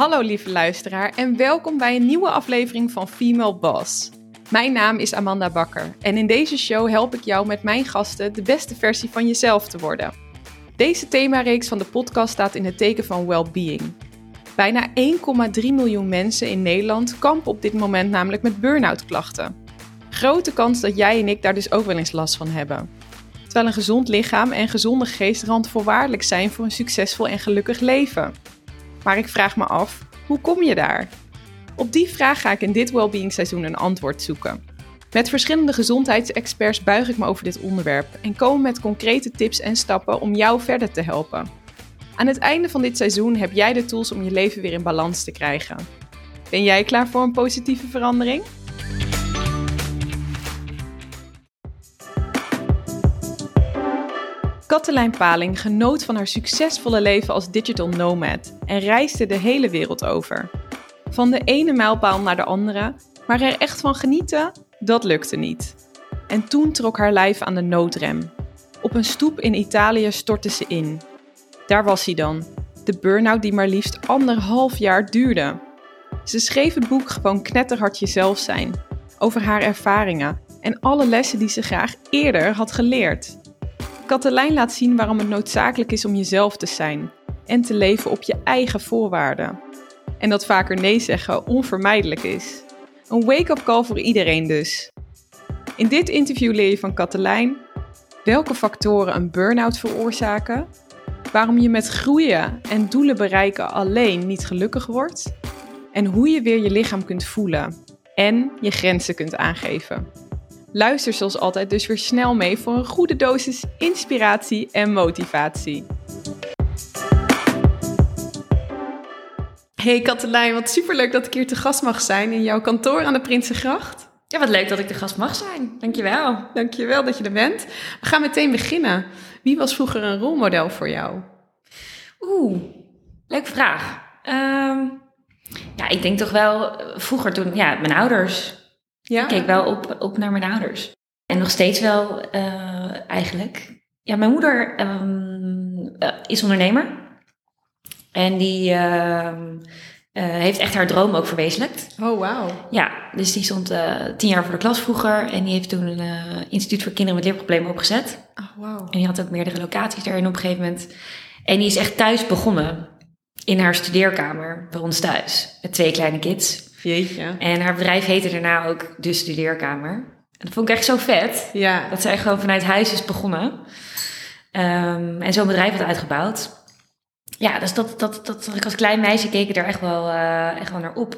Hallo lieve luisteraar en welkom bij een nieuwe aflevering van Female Boss. Mijn naam is Amanda Bakker en in deze show help ik jou met mijn gasten de beste versie van jezelf te worden. Deze themareeks van de podcast staat in het teken van well-being. Bijna 1,3 miljoen mensen in Nederland kampen op dit moment namelijk met burn-out klachten. Grote kans dat jij en ik daar dus ook wel eens last van hebben. Terwijl een gezond lichaam en gezonde geest randvoorwaardelijk zijn voor een succesvol en gelukkig leven. Maar ik vraag me af, hoe kom je daar? Op die vraag ga ik in dit Wellbeing seizoen een antwoord zoeken. Met verschillende gezondheidsexperts buig ik me over dit onderwerp en kom met concrete tips en stappen om jou verder te helpen. Aan het einde van dit seizoen heb jij de tools om je leven weer in balans te krijgen. Ben jij klaar voor een positieve verandering? Katelijn Paling genoot van haar succesvolle leven als digital nomad en reisde de hele wereld over. Van de ene mijlpaal naar de andere, maar er echt van genieten, dat lukte niet. En toen trok haar lijf aan de noodrem. Op een stoep in Italië stortte ze in. Daar was hij dan, de burn-out die maar liefst anderhalf jaar duurde. Ze schreef het boek Gewoon knetterhard jezelf zijn, over haar ervaringen en alle lessen die ze graag eerder had geleerd. Katelijn laat zien waarom het noodzakelijk is om jezelf te zijn en te leven op je eigen voorwaarden. En dat vaker nee zeggen onvermijdelijk is. Een wake-up call voor iedereen dus. In dit interview leer je van Katelijn welke factoren een burn-out veroorzaken, waarom je met groeien en doelen bereiken alleen niet gelukkig wordt en hoe je weer je lichaam kunt voelen en je grenzen kunt aangeven. Luister zoals altijd dus weer snel mee voor een goede dosis inspiratie en motivatie. Hey Katelijn, wat superleuk dat ik hier te gast mag zijn in jouw kantoor aan de Prinsengracht. Ja, wat leuk dat ik de gast mag zijn. Dankjewel. Dankjewel dat je er bent. We gaan meteen beginnen. Wie was vroeger een rolmodel voor jou? Oeh, leuke vraag. Ehm, ja, ik denk toch wel eh, vroeger toen, ja, mijn ouders. Ja? Ik keek wel op, op naar mijn ouders. En nog steeds wel eh, eigenlijk. Ja, mijn moeder ehm, eh, is ondernemer. En die ehm, eh, heeft echt haar droom ook verwezenlijkt. Oh, wauw. Ja, dus die stond tien jaar voor de klas vroeger. En die heeft toen een instituut voor kinderen met leerproblemen opgezet. Oh, wauw. En die had ook meerdere locaties daarin op een gegeven moment. En die is echt thuis begonnen. In haar studeerkamer bij ons thuis. Met twee kleine kids. Jeetje. En haar bedrijf heette daarna ook De Studeerkamer. En dat vond ik echt zo vet. Ja. Dat zij gewoon vanuit huis is begonnen. Ehm, en zo'n bedrijf had uitgebouwd. Ja, dus dat, dat, dat, dat ik als klein meisje keek ik er echt wel, eh, echt wel naar op.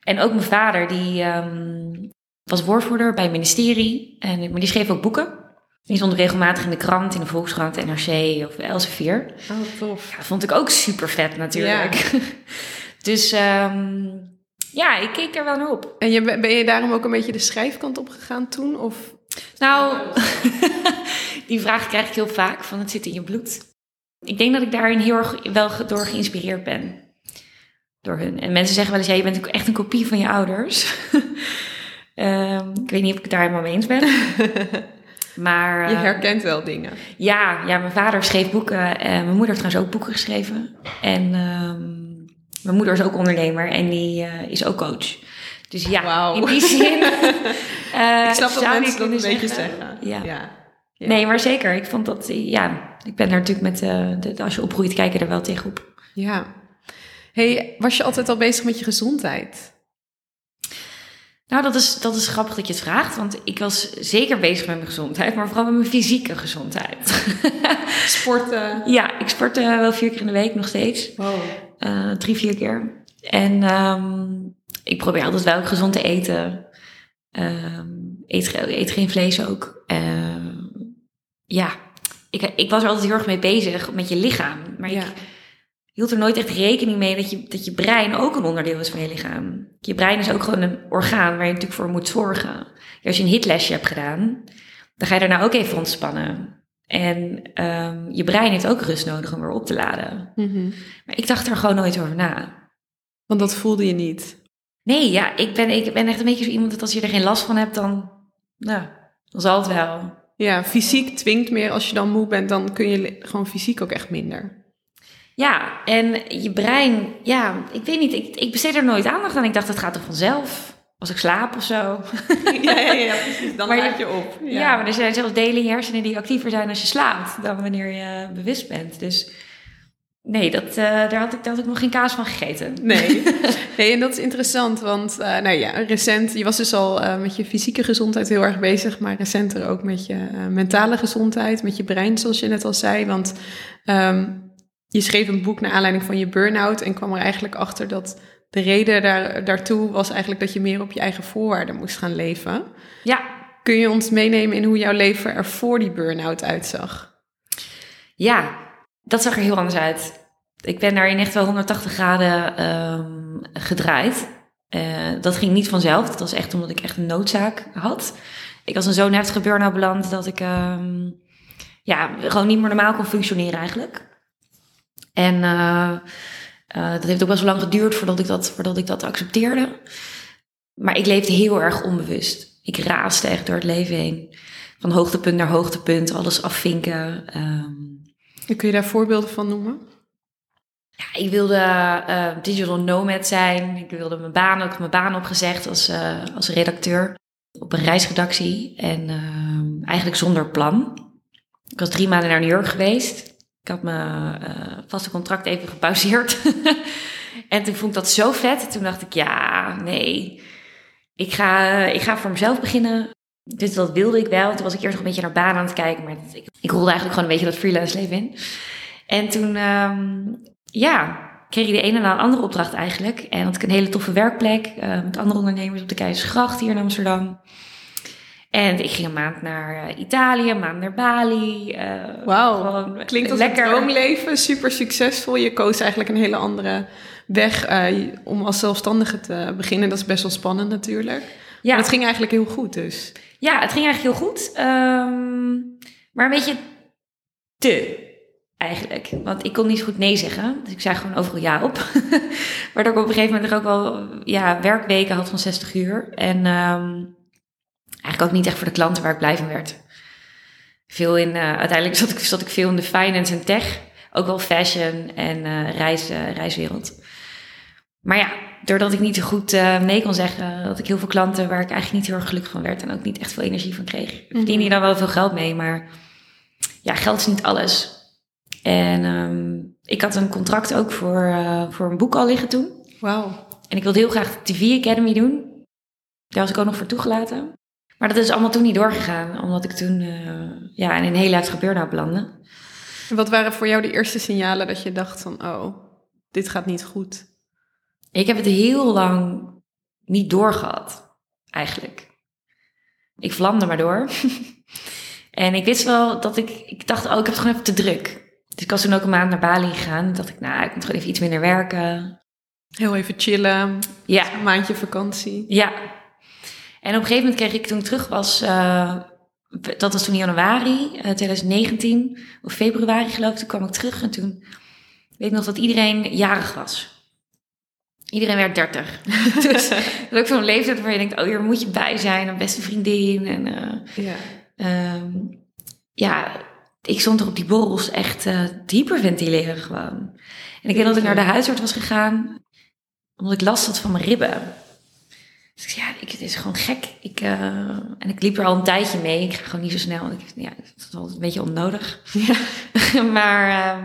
En ook mijn vader, die ehm, was woordvoerder bij het ministerie. En, maar die schreef ook boeken. Die stond regelmatig in de krant, in de Volkskrant, NRC of Elsevier. Oh, tof. Ja, dat vond ik ook super vet natuurlijk. dus ehm, ja, ik keek er wel naar op. En je, ben je daarom ook een beetje de schrijfkant op gegaan toen? Of? Nou, die vraag krijg ik heel vaak, van het zit in je bloed. Ik denk dat ik daarin heel erg wel door geïnspireerd ben. Door hun. En mensen zeggen wel eens, ja, je bent echt een kopie van je ouders. Ehm, ik weet niet of ik het daar helemaal mee eens ben. Maar Je eh, herkent wel dingen. ja, ja, mijn vader schreef boeken. En mijn moeder heeft trouwens ook boeken geschreven. En ehm, mijn moeder is ook ondernemer en die eh, is ook coach. Dus ja, in die zin. eh, ik snap dat mensen dat een kunnen beetje zeggen. Ja. ja. Ja. Nee, maar zeker. Ik vond dat, eh, ja, ik ben er natuurlijk met, de, als je opgroeit, kijk je er wel tegenop. Ja. Hey, was je altijd al bezig met je gezondheid? Nou, dat is, dat is grappig dat je het vraagt, want ik was zeker bezig met mijn gezondheid, maar vooral met mijn fysieke gezondheid. Sporten? ja, ik sport wel vier keer in de week nog steeds. Wow. Eh, drie, vier keer. En ehm, ik probeer altijd wel gezond te eten. Ehm, eet, eet geen vlees ook. Ehm, ja, ik, ik was er altijd heel erg mee bezig met je lichaam. Maar Ja. ik hield er nooit echt rekening mee dat je, dat je brein ook een onderdeel is van je lichaam. Je brein is ook gewoon een orgaan waar je natuurlijk voor moet zorgen. Als je een hitlesje hebt gedaan, dan ga je daarna ook even ontspannen. En ehm, je brein heeft ook rust nodig om weer op te laden. Mhm. Maar ik dacht er gewoon nooit over na. Want dat voelde je niet. Nee, ja, ik ben, ik ben echt een beetje zo iemand dat als je er geen last van hebt, dan, nou, dan zal het wel. Ja, fysiek dwingt meer. Als je dan moe bent, dan kun je gewoon fysiek ook echt minder. Ja, en je brein, ja, ik weet niet, ik, ik besteed er nooit aandacht aan. Ik dacht, het gaat toch vanzelf? Als ik slaap of zo. Ja, ja, ja, precies. Dan Maar je- laat je op. Ja. maar er zijn zelfs delen in je hersenen die actiever zijn als je slaapt dan wanneer je bewust bent. Dus nee, dat, eh, daar, had ik, daar had ik nog geen kaas van gegeten. Nee. nee, en dat is interessant, want eh, nou ja, recent, je was dus al eh, met je fysieke gezondheid heel erg bezig, maar recenter ook met je mentale gezondheid, met je brein, zoals je net al zei. Want ehm, je schreef een boek naar aanleiding van je burn-out en kwam er eigenlijk achter dat de reden daar, daartoe was eigenlijk dat je meer op je eigen voorwaarden moest gaan leven. Ja, Kun je ons meenemen in hoe jouw leven er voor die burn-out uitzag? ja, dat zag er heel anders uit. Ik ben daarin echt wel 180 graden ehm, gedraaid. Eh, dat ging niet vanzelf. Dat was echt omdat ik echt een noodzaak had. Ik was in zo'n heftige burn-out beland dat ik ehm, ja, gewoon niet meer normaal kon functioneren eigenlijk. En eh, eh, dat heeft ook best wel lang geduurd voordat ik, dat, voordat ik dat accepteerde. Maar ik leefde heel erg onbewust. Ik raaste echt door het leven heen. Van hoogtepunt naar hoogtepunt, alles afvinken. Ehm, Kun je daar voorbeelden van noemen? ja, ik wilde eh, digital nomad zijn. Ik wilde mijn baan, ook mijn baan opgezegd als, eh, als redacteur op een reisredactie. En ehm, eigenlijk zonder plan. Ik was drie maanden naar New York geweest. Ik had mijn eh, vaste contract even gepauzeerd. en toen vond ik dat zo vet. Toen dacht ik, ja, nee. Ik ga, ik ga voor mezelf beginnen. Dus dat wilde ik wel. Toen was ik eerst nog een beetje naar baan aan het kijken. Maar ik, ik rolde eigenlijk gewoon een beetje dat freelance leven in. En toen, ehm, ja, kreeg ik de ene na de andere opdracht eigenlijk. En had ik een hele toffe werkplek eh, met andere ondernemers op de Keizersgracht hier in Amsterdam. En ik ging een maand naar eh, Italië, een maand naar Bali. eh, Wauw, klinkt als lekker. een droomleven, super succesvol. Je koos eigenlijk een hele andere weg eh, om als zelfstandige te beginnen. Dat is best wel spannend natuurlijk. Ja. Maar het ging eigenlijk heel goed dus. Ja, het ging eigenlijk heel goed. ehm, maar een beetje te, eigenlijk. Want ik kon niet zo goed nee zeggen. Dus ik zei gewoon overal ja op. Waardoor ik op een gegeven moment er ook wel ja, werkweken had van 60 uur. En ehm, eigenlijk ook niet echt voor de klanten waar ik blij van werd. Veel in, eh, uiteindelijk zat ik, zat ik veel in de finance en tech. Ook wel fashion en reis, eh, reiswereld. Maar ja, doordat ik niet zo goed nee kon zeggen, had ik heel veel klanten waar ik eigenlijk niet heel erg gelukkig van werd en ook niet echt veel energie van kreeg. Ik verdiende hier dan wel veel geld mee, maar ja, geld is niet alles. En ehm, ik had een contract ook voor, voor een boek al liggen toen. Wauw. En ik wilde heel graag de TV Academy doen. Daar was ik ook nog voor toegelaten. Maar dat is allemaal toen niet doorgegaan, omdat ik toen eh, ja, in een hele heftige burn-out belandde. En Wat waren voor jou de eerste signalen dat je dacht van, oh, dit gaat niet goed? Ik heb het heel lang niet doorgehad, eigenlijk. Ik vlamde maar door. en ik wist wel dat ik... Ik dacht, oh, ik heb het gewoon even te druk. Dus ik was toen ook een maand naar Bali gegaan. Toen dacht ik, nou, ik moet gewoon even iets minder werken. Heel even chillen, Ja, een maandje vakantie. ja. En op een gegeven moment kreeg ik toen ik terug was... eh, dat was toen in januari eh, 2019. Of februari geloof ik. Toen kwam ik terug en toen... Weet ik nog dat iedereen jarig was. Iedereen werd 30. dus dat is ook zo'n leeftijd waar je denkt, oh, hier moet je bij zijn, een beste vriendin. En eh, Ja. ehm, ja, ik stond er op die borrels echt eh te hyperventileren gewoon. En ik weet dat ik naar de huisarts was gegaan, omdat ik last had van mijn ribben. Dus ik zei, ja, ik, het is gewoon gek. Ik, eh, en ik liep er al een tijdje mee. Ik ga gewoon niet zo snel. want Ik, ja, dat wel een beetje onnodig. Ja. maar ehm,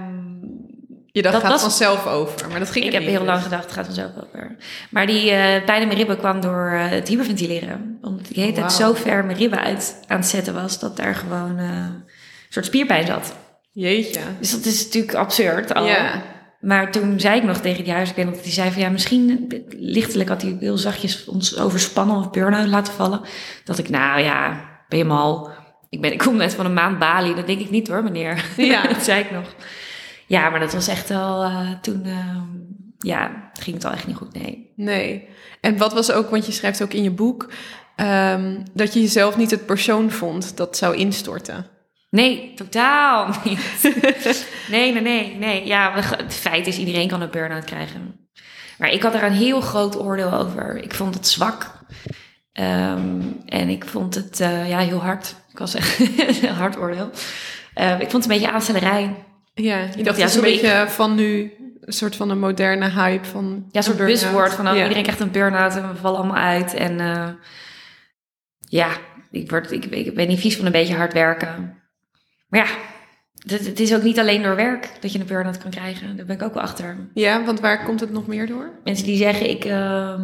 Je dacht, Dat gaat was- vanzelf over, maar dat ging ik heb niet, heel lang dus. gedacht, het gaat vanzelf over. Maar die eh pijn in mijn ribben kwam door eh, het hyperventileren. Omdat ik de hele tijd zo ver mijn ribben uit aan het zetten was... dat daar gewoon een soort spierpijn zat. Jeetje. Dus dat is natuurlijk absurd al. Ja. Maar toen zei ik nog tegen die huisarts, dat hij zei van... ja, misschien lichtelijk had hij heel zachtjes ons overspannen of burn-out laten vallen. Dat ik, nou ja, ben je mal. Ik, ben, ik kom net van een maand Bali, dat denk ik niet hoor, meneer. Ja. dat zei ik nog. Ja, maar dat was echt wel eh, toen... eh, ja, ging het al echt niet goed, nee. Nee. En wat was ook, want je schrijft ook in je boek, ehm, dat je jezelf niet het persoon vond dat zou instorten. Nee, totaal niet. Nee, nee, nee, nee. Ja, het feit is, iedereen kan een burn-out krijgen. Maar ik had er een heel groot oordeel over. Ik vond het zwak. Ehm, en ik vond het eh, ja, heel hard. Ik was echt een hard oordeel. Eh, ik vond het een beetje aanstellerij. Ja, je dacht, ja, ja, een beetje van nu, een soort van een moderne hype van Ja, een soort buswoord van oh, Ja. iedereen krijgt een burn-out en we vallen allemaal uit. En eh, ja, ik, word, ik, ik ben niet vies van een beetje hard werken. Maar ja, het, is ook niet alleen door werk dat je een burn-out kan krijgen. Daar ben ik ook wel achter. Ja, want waar komt het nog meer door? Mensen die zeggen, ik, ehm,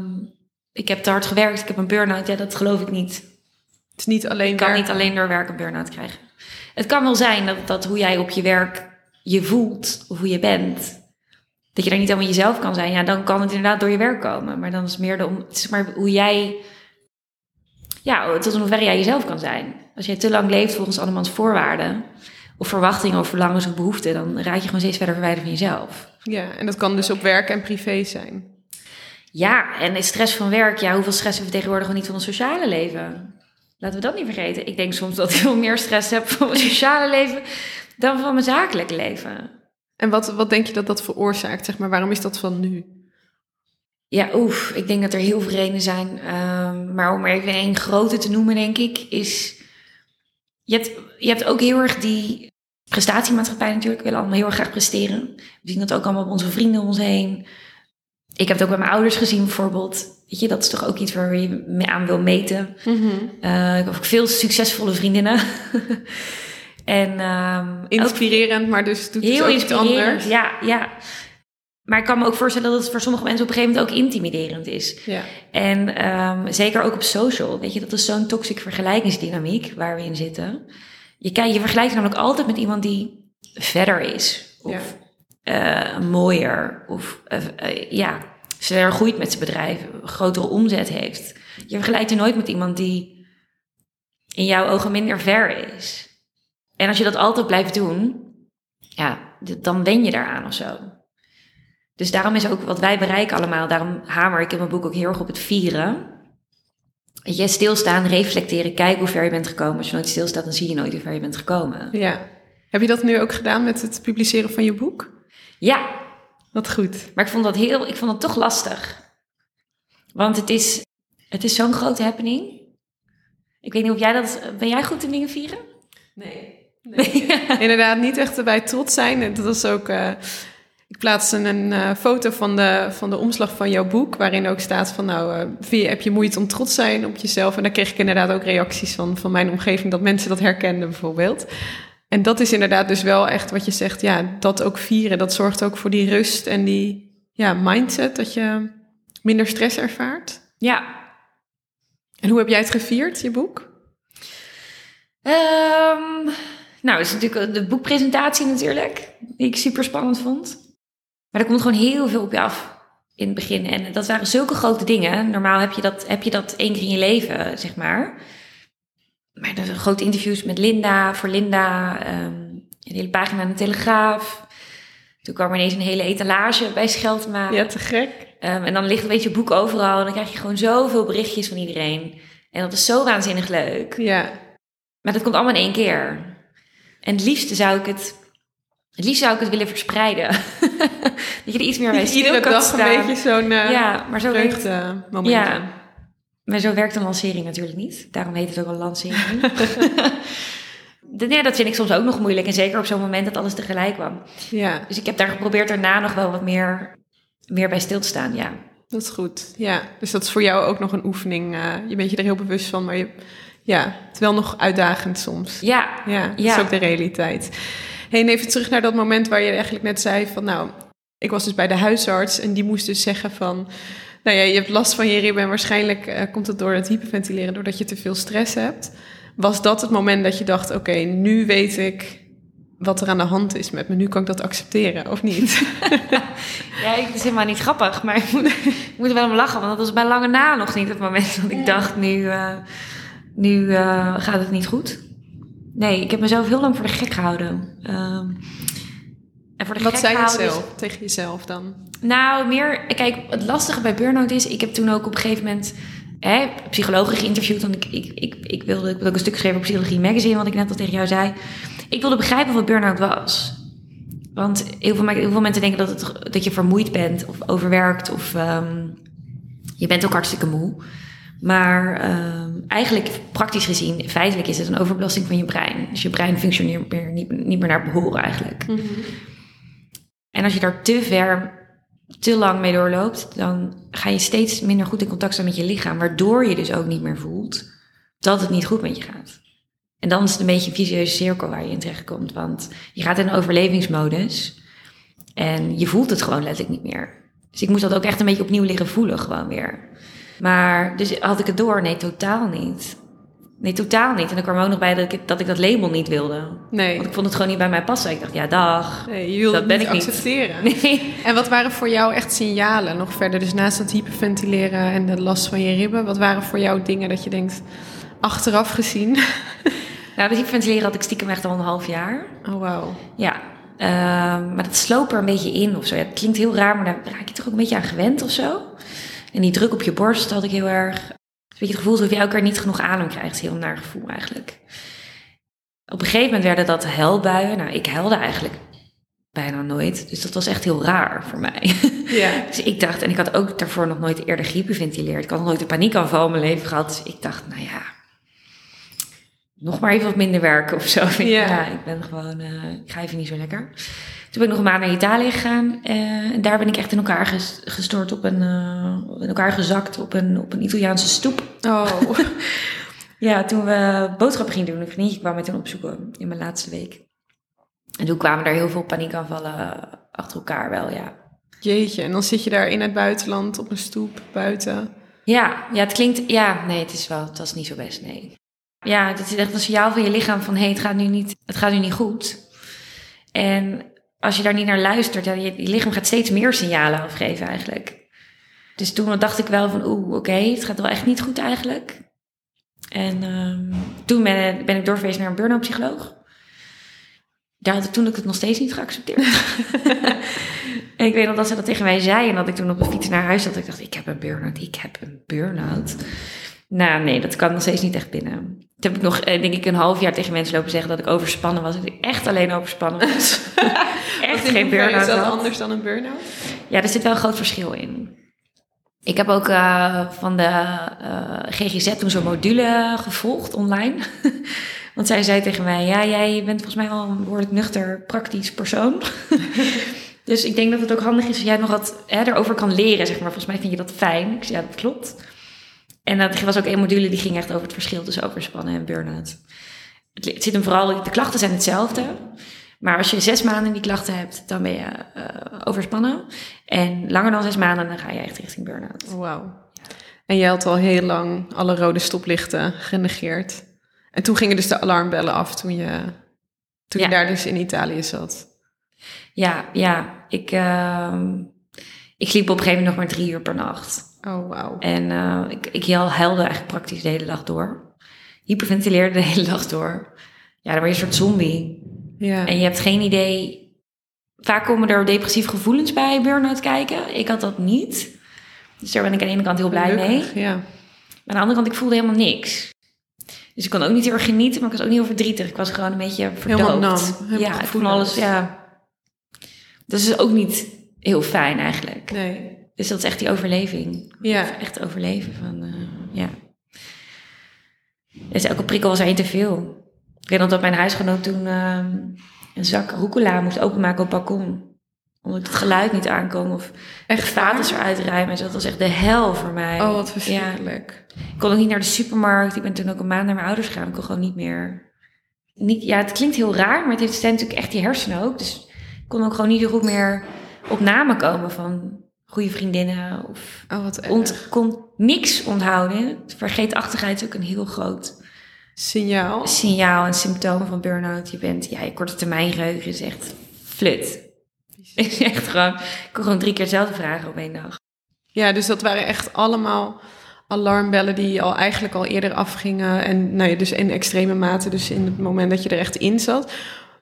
ik heb te hard gewerkt, ik heb een burn-out. Ja, dat geloof ik niet. Het is niet alleen Je kan werk. niet alleen door werk een burn-out krijgen. Het kan wel zijn dat, dat hoe jij op je werk je voelt, of hoe je bent, dat je daar niet helemaal jezelf kan zijn. Ja, dan kan het inderdaad door je werk komen. Maar dan is het meer de, om, het is maar hoe jij, ja, tot in hoeverre jij jezelf kan zijn. Als jij te lang leeft volgens andermans voorwaarden, of verwachtingen, of verlangens of behoeften, dan raak je gewoon steeds verder verwijderd van jezelf. Ja, en dat kan dus op werk en privé zijn. Ja, en de stress van werk, ja, hoeveel stress hebben we tegenwoordig gewoon niet van ons sociale leven? Laten we dat niet vergeten. Ik denk soms dat ik veel meer stress heb van mijn sociale leven dan van mijn zakelijke leven. En wat, wat denk je dat dat veroorzaakt? Zeg maar, waarom is dat van nu? Ja, oef, ik denk dat er heel veel redenen zijn. Ehm, maar om er even één grote te noemen, denk ik, is... Je hebt, je hebt ook heel erg die prestatiemaatschappij natuurlijk. We willen allemaal heel erg graag presteren. We zien dat ook allemaal op onze vrienden om ons heen. Ik heb het ook bij mijn ouders gezien bijvoorbeeld. Weet je, dat is toch ook iets waar je mee aan wil meten. Eh, ik heb ook veel succesvolle vriendinnen. en ehm, ook Inspirerend, maar dus doet het heel ook iets inspirerend. anders. Ja, ja. Maar ik kan me ook voorstellen dat het voor sommige mensen op een gegeven moment ook intimiderend is. Ja. En ehm, zeker ook op social. Weet je, dat is zo'n toxic vergelijkingsdynamiek waar we in zitten. Je, kijkt, je vergelijkt namelijk altijd met iemand die verder is. Of eh, mooier. Of eh, eh, ja, sneller groeit met zijn bedrijf. Grotere omzet heeft. Je vergelijkt je nooit met iemand die in jouw ogen minder ver is. En als je dat altijd blijft doen, ja, dan wen je daaraan of zo. Dus daarom is ook wat wij bereiken allemaal, daarom hamer ik in mijn boek ook heel erg op het vieren. Weet je, stilstaan, reflecteren, kijken hoe ver je bent gekomen. Als je nooit stilstaat, dan zie je nooit hoe ver je bent gekomen. ja. Heb je dat nu ook gedaan met het publiceren van je boek? Ja, Wat goed. maar ik vond dat heel, ik vond het toch lastig. Want het is, het is zo'n grote happening. Ik weet niet of jij dat, ben jij goed in dingen vieren? Nee. Inderdaad, niet echt erbij trots zijn. En dat was ook. eh, ik plaatste een eh, foto van de, van de omslag van jouw boek, waarin ook staat van nou, vind je, heb je moeite om trots te zijn op jezelf? En daar kreeg ik inderdaad ook reacties van, van mijn omgeving, dat mensen dat herkenden bijvoorbeeld. En dat is inderdaad dus wel echt wat je zegt, ja, dat ook vieren, dat zorgt ook voor die rust en die ja, mindset, dat je minder stress ervaart. Ja, En hoe heb jij het gevierd, je boek? Ehm, nou, dat is natuurlijk de boekpresentatie natuurlijk, die ik super spannend vond. Maar er komt gewoon heel veel op je af in het begin. En dat waren zulke grote dingen. Normaal heb je dat, heb je dat één keer in je leven, zeg maar. Maar zijn grote interviews met Linda, voor Linda, ehm, een hele pagina in de Telegraaf. Toen kwam er ineens een hele etalage bij Scheldma. Ja, te gek. Ehm, en dan ligt een beetje boek overal. En dan krijg je gewoon zoveel berichtjes van iedereen. En dat is zo waanzinnig leuk. Ja, Maar dat komt allemaal in één keer. En het liefste zou ik het... Het liefst zou ik het willen verspreiden. dat je er iets meer bij stil iedere dag staan. een beetje zo'n eh ja, maar zo werkt, ja. maar zo werkt een lancering natuurlijk niet. Daarom heet het ook een lancering. Nee, dat vind ik soms ook nog moeilijk. En zeker op zo'n moment dat alles tegelijk kwam. ja, Dus ik heb daar geprobeerd daarna nog wel wat meer, meer bij stil te staan. Ja. dat is goed. Ja, dus dat is voor jou ook nog een oefening. eh, je bent je er heel bewust van, maar je, ja, het is wel nog uitdagend soms. Ja, Ja, dat Ja. is ook de realiteit. Hey, en even terug naar dat moment waar je eigenlijk net zei van, nou, ik was dus bij de huisarts en die moest dus zeggen van, nou ja, je hebt last van je ribben en waarschijnlijk eh, komt het door het hyperventileren, doordat je te veel stress hebt. Was dat het moment dat je dacht, oké, nu weet ik wat er aan de hand is met me, nu kan ik dat accepteren, of niet? Ja, het is helemaal niet grappig, maar ik moet, ik moet er wel om lachen. Want dat was bij lange na nog niet het moment dat ik dacht, nu, eh, nu eh, gaat het niet goed. Nee, ik heb mezelf heel lang voor de gek gehouden. Ehm, en voor de Wat gek zei je is- zelf tegen jezelf dan? Nou, meer, kijk, het lastige bij burn-out is, ik heb toen ook op een gegeven moment hè, psychologen geïnterviewd. Want ik, ik, ik, ik wilde, ik had ook een stuk geschreven op Psychologie Magazine, wat ik net al tegen jou zei. Ik wilde begrijpen wat burn-out was. Want heel veel, heel veel mensen denken dat, het, dat je vermoeid bent of overwerkt of ehm, je bent ook hartstikke moe. Maar ehm, eigenlijk praktisch gezien, feitelijk is het een overbelasting van je brein. Dus je brein functioneert meer, niet, niet meer naar behoren eigenlijk. Mhm. En als je daar te ver, te lang mee doorloopt, dan ga je steeds minder goed in contact staan met je lichaam. Waardoor je dus ook niet meer voelt dat het niet goed met je gaat. En dan is het een beetje een vicieuze cirkel waar je in terechtkomt. Want je gaat in een overlevingsmodus en je voelt het gewoon letterlijk niet meer. Dus ik moest dat ook echt een beetje opnieuw leren voelen, gewoon weer. Maar dus had ik het door? Nee, totaal niet. Nee, totaal niet. En dan kwam er ook nog bij dat ik, dat ik dat label niet wilde. Nee. Want ik vond het gewoon niet bij mij passen. Ik dacht, ja, dag. nee, je wilde dat ben niet ik niet. accepteren. Nee. En wat waren voor jou echt signalen nog verder? Dus naast het hyperventileren en de last van je ribben, wat waren voor jou dingen dat je denkt, achteraf gezien? Nou, dat hyperventileren had ik stiekem echt al een half jaar. Oh, wauw. Ja. Ehm, maar dat sloop er een beetje in of zo. Ja, het klinkt heel raar, maar daar raak je toch ook een beetje aan gewend of zo. En die druk op je borst had ik heel erg. Een beetje het gevoel alsof je elke keer niet genoeg adem krijgt. Heel naar gevoel eigenlijk. Op een gegeven moment werden dat huilbuien. Nou, ik huilde eigenlijk bijna nooit. Dus dat was echt heel raar voor mij. Ja. Dus ik dacht, en ik had ook daarvoor nog nooit eerder gehyperventileerd. Ik had nog nooit een paniekaanval in mijn leven gehad. Dus ik dacht, nou ja, nog maar even wat minder werken of zo. Ja. Ja, ik ben gewoon, eh, ik ga even niet zo lekker. Toen ben ik nog een maand naar Italië gegaan. eh, en daar ben ik echt in elkaar ges- gestort op een, eh, in elkaar gezakt op een, op een Italiaanse stoep. Oh. Ja, toen we boodschappen gingen doen, een vriendje kwam mij toen opzoeken in mijn laatste week. En toen kwamen er heel veel paniekaanvallen achter elkaar wel, ja. Jeetje, en dan zit je daar in het buitenland op een stoep buiten. Ja, ja, het klinkt. Ja, nee, het is wel. Het was niet zo best, nee. Ja, het is echt een signaal van je lichaam van hé, hey, het gaat nu niet, het gaat nu niet goed. En als je daar niet naar luistert, ja, je, je lichaam gaat steeds meer signalen afgeven eigenlijk. Dus toen dacht ik wel van oeh, oké, het gaat wel echt niet goed eigenlijk. En ehm, toen ben, ben ik doorverwezen naar een burn-out psycholoog. Daar had ik toen ook het nog steeds niet geaccepteerd. en ik weet nog dat ze dat tegen mij zei en dat ik toen op de fiets naar huis zat. Ik dacht, ik heb een burn-out, ik heb een burn-out. Nou, nee, dat kan nog steeds niet echt binnen. Toen heb ik nog, eh, denk ik, een half jaar tegen mensen lopen zeggen dat ik overspannen was. Dat ik echt alleen overspannen was. echt geen burn-out Is dat had. anders dan een burn-out? Ja, er zit wel een groot verschil in. Ik heb ook eh, van de eh, GGZ toen zo'n module gevolgd online. Want zij zei tegen mij, ja, jij bent volgens mij wel een behoorlijk nuchter, praktisch persoon. dus ik denk dat het ook handig is als jij nog wat hè, erover kan leren, zeg maar. Volgens mij vind je dat fijn. Ik zei, ja, dat klopt. En dat was ook een module die ging echt over het verschil tussen overspannen en burn-out. Het zit hem vooral, de klachten zijn hetzelfde. Maar als je zes maanden die klachten hebt, dan ben je eh, overspannen. En langer dan zes maanden, dan ga je echt richting burn-out. Wauw. En jij had al heel lang alle rode stoplichten genegeerd. En toen gingen dus de alarmbellen af toen je, toen je daar dus in Italië zat. Ja, ja. Ik, ehm, ik sliep op een gegeven moment nog maar drie uur per nacht. Oh, wauw. En eh, ik, ik huilde eigenlijk praktisch de hele dag door. Hyperventileerde de hele dag door. Ja, dan word je een soort zombie. Ja. En je hebt geen idee. Vaak komen er depressieve gevoelens bij burn-out kijken. Ik had dat niet. Dus daar ben ik aan de ene kant heel blij mee. Ja. Maar aan de andere kant, ik voelde helemaal niks. Dus ik kon ook niet heel erg genieten, maar ik was ook niet heel verdrietig. Ik was gewoon een beetje verdoofd. Helemaal nam, helemaal ja, ik vond gevoelloos. alles, ja. Dat is ook niet heel fijn eigenlijk. Nee. Dus dat is echt die overleving. Ja. Echt overleven van, eh, ja. Dus elke prikkel was er één te veel. Ik weet nog dat mijn huisgenoot toen ehm, een zak rucola moest openmaken op het balkon. Omdat het geluid niet aankom of Echt vaten eruit ruimen. Dus dat was echt de hel voor mij. Oh, wat Ja, verschrikkelijk. ik kon ook niet naar de supermarkt. Ik ben toen ook een maand naar mijn ouders gegaan. Ik kon gewoon niet meer. Niet, ja, het klinkt heel raar, maar het heeft natuurlijk echt die hersenen ook. Dus ik kon ook gewoon niet goed meer op namen komen van goede vriendinnen. Of Oh, wat erg. ont, kon niks onthouden. Vergeetachtigheid is ook een heel groot Signaal. signaal en symptoom van burn-out. Je bent, ja, je korte termijn geheugen is echt flut. Is echt gewoon, ik kon gewoon drie keer hetzelfde vragen op één dag. Ja, dus dat waren echt allemaal alarmbellen die al eigenlijk al eerder afgingen. En nou ja, dus in extreme mate, dus in het moment dat je er echt in zat.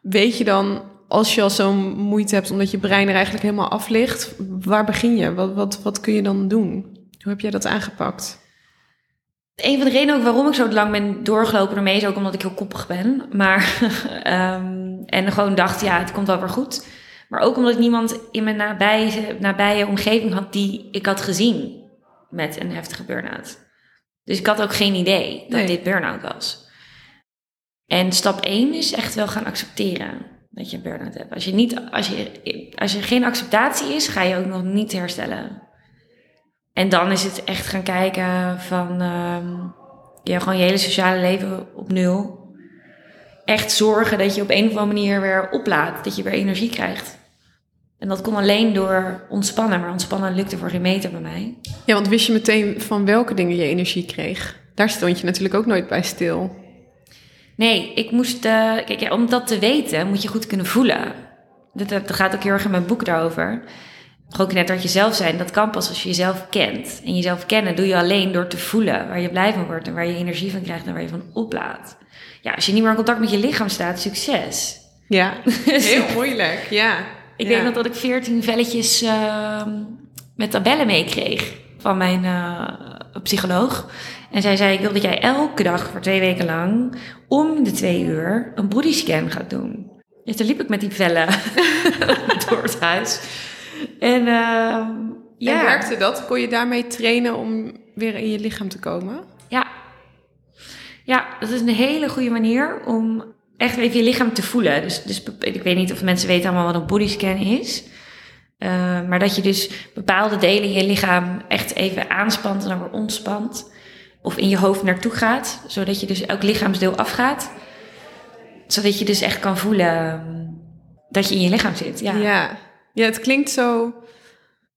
Weet je dan, als je al zo'n moeite hebt omdat je brein er eigenlijk helemaal af ligt, waar begin je? Wat, wat, wat kun je dan doen? Hoe heb jij dat aangepakt? Een van de redenen ook waarom ik zo lang ben doorgelopen ermee is ook omdat ik heel koppig ben. Maar, ehm, en gewoon dacht, ja, het komt wel weer goed. Maar ook omdat ik niemand in mijn nabije, nabije omgeving had die ik had gezien met een heftige burn-out. Dus ik had ook geen idee dat Nee. dit burn-out was. En stap 1 is echt wel gaan accepteren dat je een burn-out hebt. Als je, niet, als, je, als er geen acceptatie is, ga je ook nog niet herstellen. En dan is het echt gaan kijken van ehm, ja, gewoon je hele sociale leven op nul. Echt zorgen dat je op een of andere manier weer oplaadt, dat je weer energie krijgt. En dat kon alleen door ontspannen, maar ontspannen lukte voor geen meter bij mij. Ja, want wist je meteen van welke dingen je energie kreeg? Daar stond je natuurlijk ook nooit bij stil. Nee, ik moest. eh, kijk, ja, om dat te weten moet je goed kunnen voelen. Dat, dat gaat ook heel erg in mijn boek daarover. Ook net dat jezelf zijn, dat kan pas als je jezelf kent. En jezelf kennen doe je alleen door te voelen waar je blij van wordt en waar je energie van krijgt en waar je van oplaadt. Ja, als je niet meer in contact met je lichaam staat, succes. Ja, heel moeilijk. Ja. Ik ja. nog dat ik veertien velletjes ehm, met tabellen meekreeg van mijn eh, psycholoog. En zij zei, ik wil dat jij elke dag voor twee weken lang om de twee uur een bodyscan gaat doen. Dus toen liep ik met die vellen door het huis. En ehm, ja, En werkte dat? Kon je daarmee trainen om weer in je lichaam te komen? ja. ja, dat is een hele goede manier om echt even je lichaam te voelen. Dus, dus ik weet niet of mensen weten allemaal wat een bodyscan is. Uh, maar dat je dus bepaalde delen in je lichaam echt even aanspant en dan weer ontspant. Of in je hoofd naartoe gaat, zodat je dus elk lichaamsdeel afgaat. Zodat je dus echt kan voelen um, dat je in je lichaam zit. Ja, ja. Ja het klinkt zo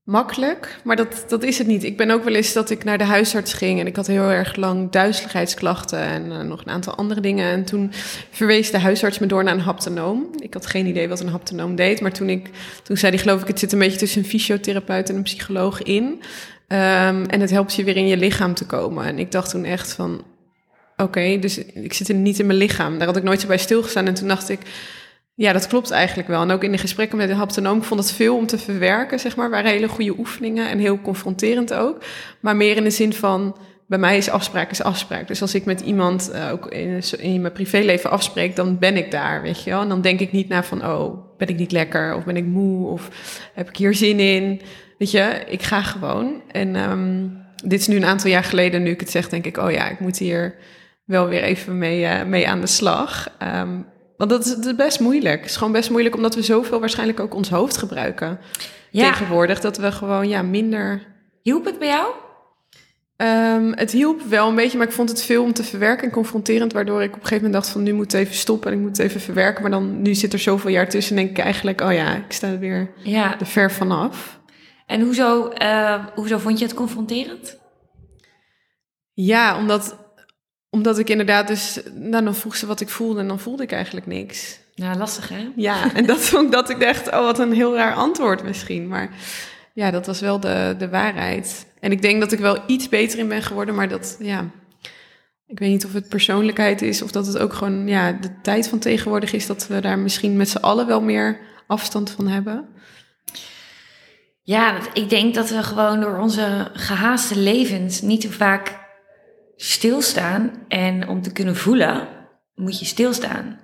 makkelijk, maar dat, dat is het niet. Ik ben ook wel eens dat ik naar de huisarts ging en ik had heel erg lang duizeligheidsklachten en uh, nog een aantal andere dingen. En toen verwees de huisarts me door naar een haptonoom. Ik had geen idee wat een haptonoom deed, maar toen, ik, toen zei hij geloof ik, het zit een beetje tussen een fysiotherapeut en een psycholoog in. Um, en het helpt je weer in je lichaam te komen. En ik dacht toen echt van, oké, dus ik zit er niet in mijn lichaam. Daar had ik nooit zo bij stilgestaan en toen dacht ik... Ja, dat klopt eigenlijk wel. En ook in de gesprekken met de haptonoom, ik vond het veel om te verwerken, zeg maar. waren hele goede oefeningen en heel confronterend ook. Maar meer in de zin van, bij mij is afspraak is afspraak. Dus als ik met iemand uh, ook in, mijn privéleven afspreek, dan ben ik daar, weet je wel. En dan denk ik niet na van, oh, ben ik niet lekker? Of ben ik moe? Of heb ik hier zin in? Weet je, ik ga gewoon. En um, dit is nu een aantal jaar geleden, nu ik het zeg, denk ik, oh ja, ik moet hier wel weer even mee, uh, mee aan de slag. Um, want dat is, dat is, best moeilijk. Het is gewoon best moeilijk omdat we zoveel waarschijnlijk ook ons hoofd gebruiken ja. tegenwoordig. Dat we gewoon ja, minder. Hielp het bij jou? Um, het hielp wel een beetje, maar ik vond het veel om te verwerken en confronterend. Waardoor ik op een gegeven moment dacht van nu moet het even stoppen en ik moet het even verwerken. Maar dan nu zit er zoveel jaar tussen en denk ik eigenlijk, oh ja, ik sta er weer ja. er ver vanaf. En hoezo, uh, hoezo vond je het confronterend? Ja, omdat omdat ik inderdaad dus, nou dan vroeg ze wat ik voelde en dan voelde ik eigenlijk niks. Ja, lastig hè? Ja, en dat vond dat ik dacht, oh wat een heel raar antwoord misschien. Maar ja, dat was wel de, de waarheid. En ik denk dat ik wel iets beter in ben geworden, maar dat, ja, ik weet niet of het persoonlijkheid is of dat het ook gewoon, ja, de tijd van tegenwoordig is dat we daar misschien met z'n allen wel meer afstand van hebben. Ja, ik denk dat we gewoon door onze gehaaste levens niet zo vaak stilstaan. En om te kunnen voelen, moet je stilstaan.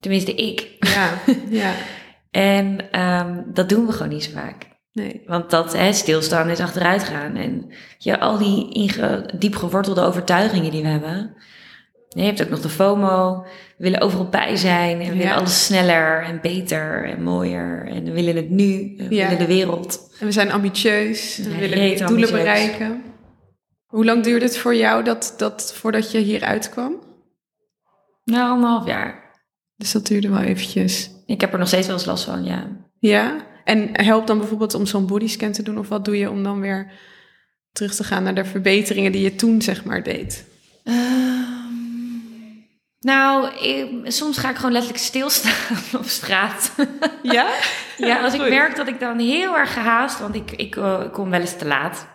Tenminste, ik. Ja, ja. en um, dat doen we gewoon niet zo vaak. Nee. Want dat hè, stilstaan is achteruit gaan. En ja, al die inge, diep gewortelde overtuigingen die we hebben. Je hebt ook nog de FOMO. We willen overal bij zijn. En we willen alles sneller en beter en mooier. En we willen het nu. We Ja. willen de wereld. En we zijn ambitieus, we Ja, willen doelen ambitieus. bereiken. Hoe lang duurde het voor jou dat, dat, voordat je hier uitkwam? Nou, anderhalf jaar. Dus dat duurde wel eventjes. Ik heb er nog steeds wel eens last van, ja. Ja, en helpt dan bijvoorbeeld om zo'n bodyscan te doen? Of wat doe je om dan weer terug te gaan naar de verbeteringen die je toen zeg maar deed? Ehm, nou, ik- soms ga ik gewoon letterlijk stilstaan op straat. Ja? ja, als ik merk dat ik dan heel erg gehaast, want ik, ik eh, kom wel eens te laat.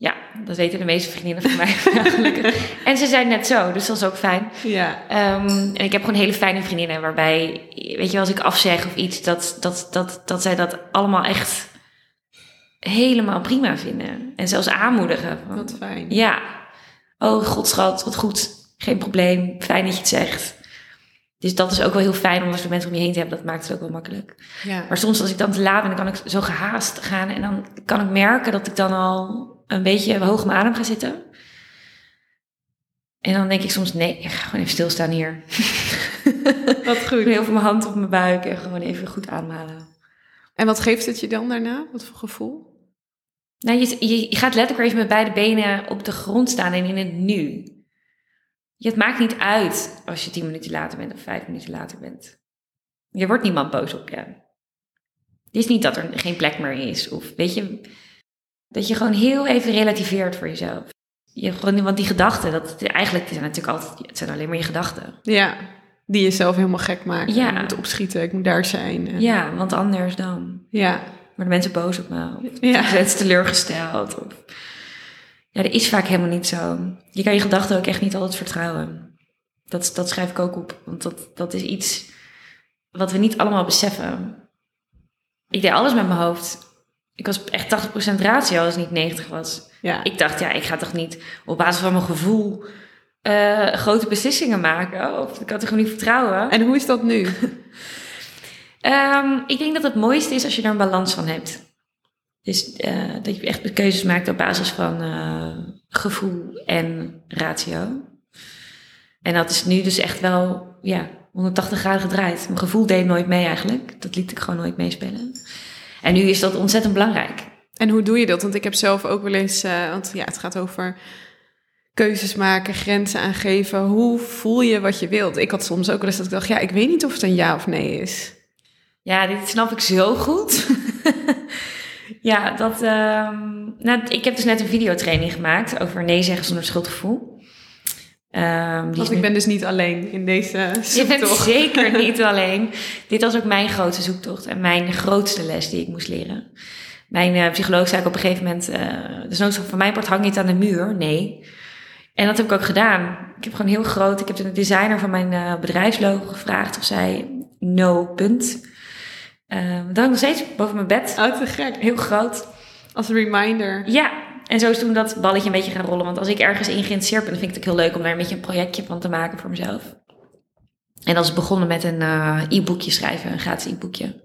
Ja, dat weten de meeste vriendinnen van mij gelukkig. En ze zijn net zo, dus dat is ook fijn. Ja. Ehm, en ik heb gewoon hele fijne vriendinnen waarbij, weet je, als ik afzeg of iets, dat, dat, dat, dat zij dat allemaal echt helemaal prima vinden. En zelfs aanmoedigen. Wat fijn. ja. Oh, godschat, wat goed. Geen probleem. Fijn dat je het zegt. Dus dat is ook wel heel fijn om dat soort mensen om je heen te hebben. Dat maakt het ook wel makkelijk. Ja. Maar soms als ik dan te laat ben, dan kan ik zo gehaast gaan. En dan kan ik merken dat ik dan al een beetje hoog mijn adem ga zitten. En dan denk ik soms, nee, ik ga gewoon even stilstaan hier. Wat goed. Heel veel mijn hand op mijn buik en gewoon even goed ademhalen. En wat geeft het je dan daarna? Wat voor gevoel? Nou, je, je, je gaat letterlijk even met beide benen op de grond staan en in het nu. Je, het maakt niet uit als je tien minuten later bent of vijf minuten later bent. Je wordt niemand boos op je. Het is niet dat er geen plek meer is. Of weet je, dat je gewoon heel even relativeert voor jezelf. Je, gewoon, want die gedachten, dat, eigenlijk zijn natuurlijk altijd, het zijn alleen maar je gedachten. Ja, die jezelf helemaal gek maken. Ja. Ik moet opschieten, ik moet daar zijn. En- Ja, want anders dan. Ja. Maar de mensen boos op me. Of Ja. zijn ze teleurgesteld. Of... Ja, dat is vaak helemaal niet zo. Je kan je gedachten ook echt niet altijd vertrouwen. Dat, dat schrijf ik ook op. Want dat, dat is iets wat we niet allemaal beseffen. Ik deed alles met mijn hoofd. Ik was echt 80% ratio als het niet 90 was. Ja. Ik dacht, ja, ik ga toch niet op basis van mijn gevoel eh, grote beslissingen maken. Of ik had er gewoon niet vertrouwen. En hoe is dat nu? Ehm, ik denk dat het mooiste is als je er een balans van hebt. Dus eh, dat je echt keuzes maakt op basis van eh, gevoel en ratio. En dat is nu dus echt wel, ja, 180 graden gedraaid. Mijn gevoel deed nooit mee eigenlijk. Dat liet ik gewoon nooit meespelen. En nu is dat ontzettend belangrijk. En hoe doe je dat? Want ik heb zelf ook wel eens, eh, want ja, het gaat over keuzes maken, grenzen aangeven. Hoe voel je wat je wilt? Ik had soms ook wel eens dat ik dacht, ja, ik weet niet of het een ja of nee is. Ja, dit snap ik zo goed. ja, dat. ehm, nou, ik heb dus net een videotraining gemaakt over nee zeggen zonder schuldgevoel. Ehm, nu- ik ben dus niet alleen in deze Je bent zoektocht. zeker niet alleen. Dit was ook mijn grootste zoektocht en mijn grootste les die ik moest leren. Mijn eh, psycholoog zei ook op een gegeven moment: de noodzaak van mijn part hangt niet aan de muur. Nee. En dat heb ik ook gedaan. Ik heb gewoon heel groot. Ik heb de designer van mijn eh, bedrijfslogo gevraagd of zij no punt. Eh, dat hangt nog steeds boven mijn bed. Oh, te gek. Heel groot. Als reminder. Ja, en zo is toen dat balletje een beetje gaan rollen. Want als ik ergens in geïnteresseerd ben, dan vind ik het heel leuk om daar een beetje een projectje van te maken voor mezelf. En dat is begonnen met een eh, e-boekje schrijven, een gratis e-boekje.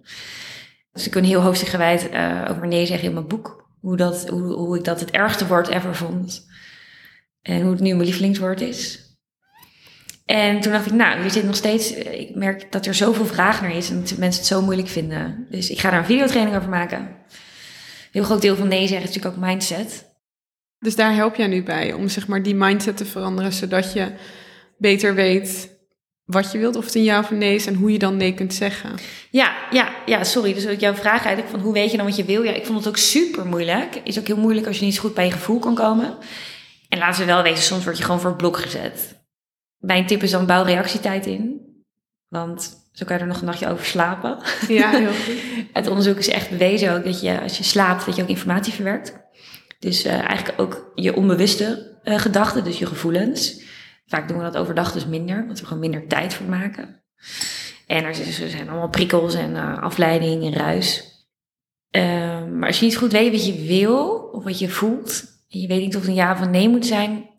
Dus ik een heel hoofdstuk gewijd eh, over nee zeggen in mijn boek. Hoe, dat, hoe, hoe ik dat het ergste woord ever vond. En hoe het nu mijn lievelingswoord is. En toen dacht ik, nou, hier zit nog steeds... eh, Ik merk dat er zoveel vraag naar is en dat mensen het zo moeilijk vinden. Dus ik ga daar een videotraining over maken. Een heel groot deel van nee zeggen is natuurlijk ook mindset. Dus daar help jij nu bij om zeg maar die mindset te veranderen, zodat je beter weet wat je wilt, of het een ja of een nee is en hoe je dan nee kunt zeggen. Ja, ja, ja, sorry. Dus ook jouw vraag eigenlijk van hoe weet je dan wat je wil? Ja, ik vond het ook super moeilijk. Is ook heel moeilijk als je niet zo goed bij je gevoel kan komen. En laten we wel wezen, soms word je gewoon voor het blok gezet. Mijn tip is dan bouw reactietijd in. Want zo kan je er nog een nachtje over slapen. Ja, heel goed. Het onderzoek is echt bewezen ook dat je als je slaapt, dat je ook informatie verwerkt. Dus eh, eigenlijk ook je onbewuste eh, gedachten, dus je gevoelens. Vaak doen we dat overdag dus minder, want we gewoon minder tijd voor maken. En er, zijn allemaal prikkels en eh, afleiding en ruis. Ehm, maar als je niet goed weet wat je wil of wat je voelt, en je weet niet of het een ja of een nee moet zijn,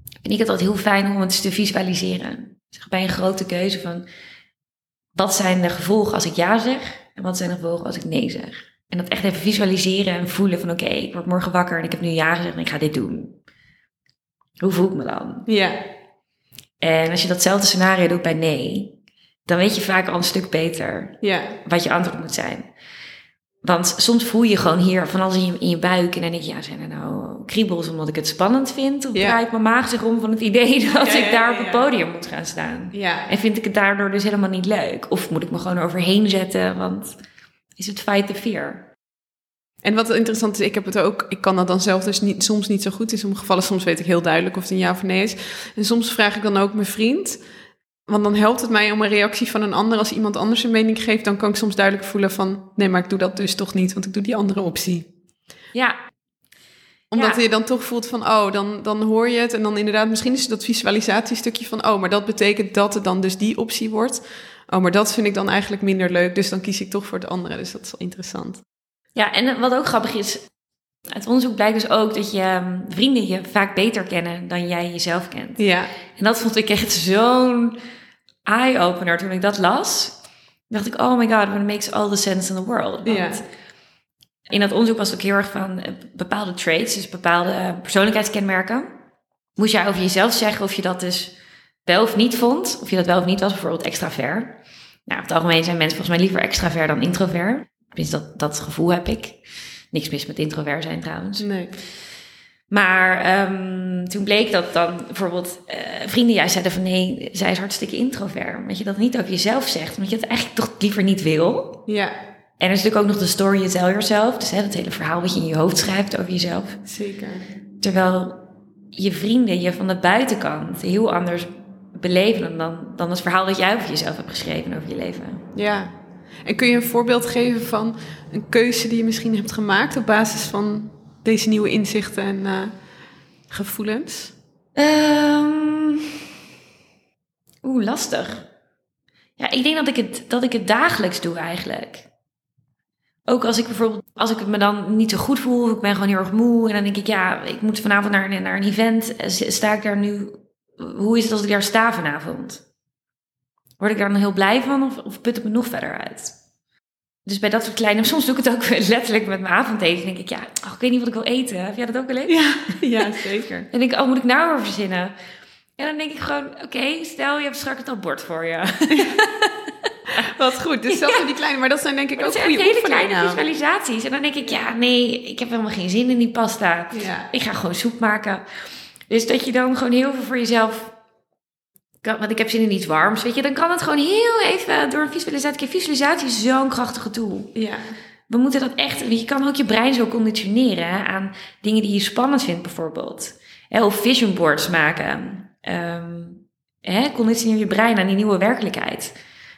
vind ik het altijd heel fijn om het te visualiseren. Zeg, bij een grote keuze van, wat zijn de gevolgen als ik ja zeg en wat zijn de gevolgen als ik nee zeg? En dat echt even visualiseren en voelen van oké, ik word morgen wakker en ik heb nu ja gezegd en ik ga dit doen. Hoe voel ik me dan? Ja, En als je datzelfde scenario doet bij nee, dan weet je vaak al een stuk beter ja, wat je antwoord moet zijn. Want soms voel je gewoon hier van alles in je, in je buik en dan denk je, ja, zijn er nou kriebels omdat ik het spannend vind? Of Ja. draait mijn maag zich om van het idee dat Ja, ik daar op het podium moet gaan staan? ja. En vind ik het daardoor dus helemaal niet leuk? Of moet ik me gewoon overheen zetten, want is het fight the fear? En wat interessant is, ik heb het ook, ik kan dat dan zelf dus niet, soms niet zo goed. In sommige gevallen, soms weet ik heel duidelijk of het een ja of nee is. En soms vraag ik dan ook mijn vriend, want dan helpt het mij om een reactie van een ander. Als iemand anders een mening geeft, dan kan ik soms duidelijk voelen van, nee, maar ik doe dat dus toch niet, want ik doe die andere optie. Ja, Omdat Ja. je dan toch voelt van, oh, dan, dan hoor je het. En dan inderdaad, misschien is het dat visualisatiestukje van, oh, maar dat betekent dat het dan dus die optie wordt. Oh, maar dat vind ik dan eigenlijk minder leuk, dus dan kies ik toch voor het andere. Dus dat is wel interessant. Ja, en wat ook grappig is, uit onderzoek blijkt dus ook dat je ehm, vrienden je vaak beter kennen dan jij jezelf kent. Ja, En dat vond ik echt zo'n eye-opener toen ik dat las. dacht ik, oh my god, it makes all the sense in the world. Want Ja. in dat onderzoek was het ook heel erg van eh, bepaalde traits, dus bepaalde persoonlijkheidskenmerken. moest jij over jezelf zeggen of je dat dus wel of niet vond. Of je dat wel of niet was, bijvoorbeeld extravert. Nou, op het algemeen zijn mensen volgens mij liever extravert dan introvert. Tenminste, dat, dat gevoel heb ik. Niks mis met introvert zijn trouwens. Nee. Maar ehm, toen bleek dat dan bijvoorbeeld eh, vrienden juist zeiden van nee, zij is hartstikke introvert. Dat je dat niet over jezelf zegt, omdat je het eigenlijk toch liever niet wil. Ja, En er is natuurlijk ook nog de story you tell yourself. Dus hè, dat hele verhaal wat je in je hoofd schrijft over jezelf. zeker. Terwijl je vrienden je van de buitenkant heel anders beleven dan, dan het verhaal dat jij over jezelf hebt geschreven over je leven. Ja. En kun je een voorbeeld geven van een keuze die je misschien hebt gemaakt op basis van deze nieuwe inzichten en eh, gevoelens? Ehm Oeh, lastig. Ja, ik denk dat ik, het, dat ik het dagelijks doe eigenlijk. Ook als ik bijvoorbeeld, als ik me dan niet zo goed voel, of ik ben gewoon heel erg moe. En dan denk ik, ja, ik moet vanavond naar, een- naar een event. Eh, Sta ik daar nu, hoe is het als ik daar sta vanavond? Word ik daar dan heel blij van of, of put het me nog verder uit? Dus bij dat soort kleine, soms doe ik het ook letterlijk met mijn avondeten. Denk ik, ja, oh, ik weet niet wat ik wil eten. Heb jij dat ook wel eens? Ja, ja zeker. En denk ik, oh, moet ik nou weer verzinnen? En dan denk ik gewoon, oké, stel je hebt straks het al bord voor je. Wat goed. Dus zelfs in die kleine, maar dat zijn denk ik ook goede hele kleine visualisaties. En dan denk ik, ja, nee, ik heb helemaal geen zin in die pasta. Ja. Ik ga gewoon soep maken. Dus dat je dan gewoon heel veel voor jezelf... kan- Want ik heb zin in iets warms, weet je. Dan kan het gewoon heel even door een visualisatie... Visualisatie is zo'n krachtige tool. Ja. We moeten dat echt... Je kan ook je brein zo conditioneren aan dingen die je spannend vindt bijvoorbeeld. Of vision boards maken. Ehm hè, conditioneer je brein aan die nieuwe werkelijkheid.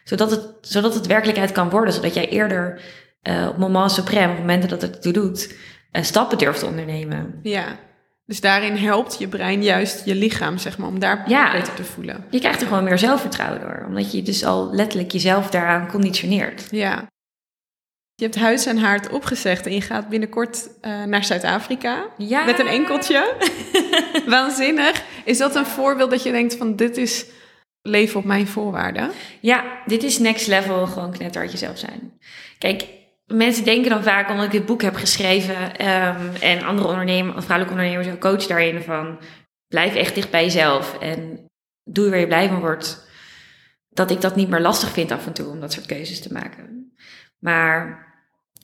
Zodat het, zodat het werkelijkheid kan worden. Zodat jij eerder eh, op moment suprême, op momenten dat het toe doet... eh, stappen durft te ondernemen. ja. Dus daarin helpt je brein juist je lichaam, zeg maar, om daar Ja. beter te voelen. Je krijgt er gewoon meer zelfvertrouwen door. Omdat je dus al letterlijk jezelf daaraan conditioneert. Ja. Je hebt huis en haard opgezegd en je gaat binnenkort eh, naar Zuid-Afrika Ja. met een enkeltje. Waanzinnig. Is dat een voorbeeld dat je denkt van dit is leven op mijn voorwaarden? Ja, dit is next level, gewoon knetterhard jezelf zijn. Kijk, mensen denken dan vaak, omdat ik dit boek heb geschreven... ehm, en andere ondernemers, vrouwelijke ondernemers, ook coach daarin van... blijf echt dicht bij jezelf en doe waar je blij van wordt. Dat ik dat niet meer lastig vind af en toe om dat soort keuzes te maken. Maar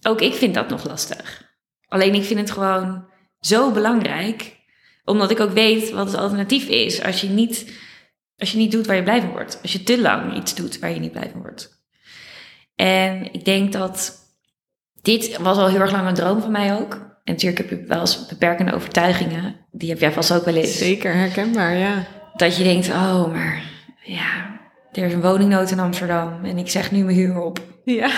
ook ik vind dat nog lastig. Alleen ik vind het gewoon zo belangrijk, omdat ik ook weet wat het alternatief is als je niet, als je niet doet waar je blij van wordt. Als je te lang iets doet waar je niet blij van wordt. En ik denk dat dit was al heel erg lang een droom van mij ook. En natuurlijk heb je wel eens beperkende overtuigingen. Die heb jij vast ook wel eens. Zeker, herkenbaar, ja. Dat je denkt, oh, maar ja, er is een woningnood in Amsterdam en ik zeg nu mijn huur op. Ja,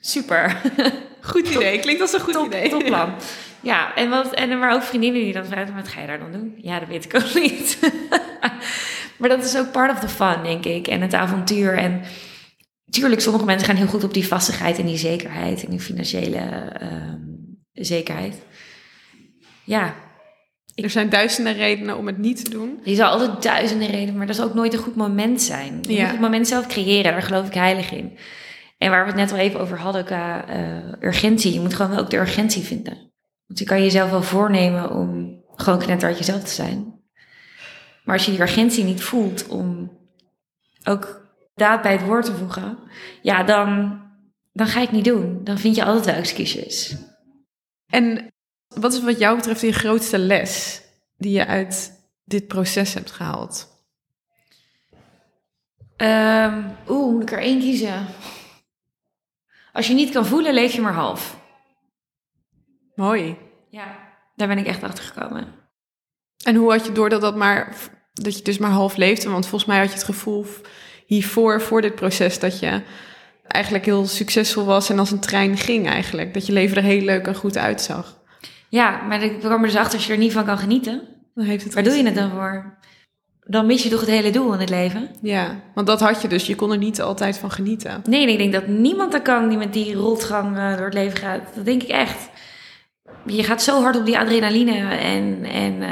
Super. goed idee. Klinkt als een goed Top, idee. top plan. Ja, en, wat, en waren ook vriendinnen die dan vragen, wat ga je daar dan doen? Ja, dat weet ik ook niet. maar dat is ook part of the fun, denk ik. En het avontuur. En tuurlijk, sommige mensen gaan heel goed op die vastigheid en die zekerheid. En die financiële ehm, zekerheid. Ja, Er zijn duizenden redenen om het niet te doen. je zal altijd duizenden redenen, maar dat zal ook nooit een goed moment zijn. Je Ja. moet het moment zelf creëren, daar geloof ik heilig in. En waar we het net al even over hadden qua eh, urgentie. Je moet gewoon wel ook de urgentie vinden. Want je kan jezelf wel voornemen om gewoon knetterhard jezelf te zijn. Maar als je die urgentie niet voelt om ook daad bij het woord te voegen, ja, dan, dan ga het niet doen. Dan vind je altijd wel excuses. En wat is wat jou betreft je grootste les die je uit dit proces hebt gehaald? Ehm, Oeh, moet ik er één kiezen? Als je niet kan voelen, leef je maar half. Mooi. Ja, daar ben ik echt achter gekomen. En hoe had je door dat dat maar dat je dus maar half leefde? Want volgens mij had je het gevoel hiervoor, voor dit proces, dat je eigenlijk heel succesvol was en als een trein ging eigenlijk. Dat je leven er heel leuk en goed uitzag. Ja, maar ik kwam er dus achter als je er niet van kan genieten. Dan heeft het Waar doe je het dan voor? Dan mis je toch het hele doel in het leven? Ja, want dat had je dus. Je kon er niet altijd van genieten. Nee, ik denk dat niemand dat kan die met die rotgang eh, door het leven gaat. Dat denk ik echt. Je gaat zo hard op die adrenaline en, en eh,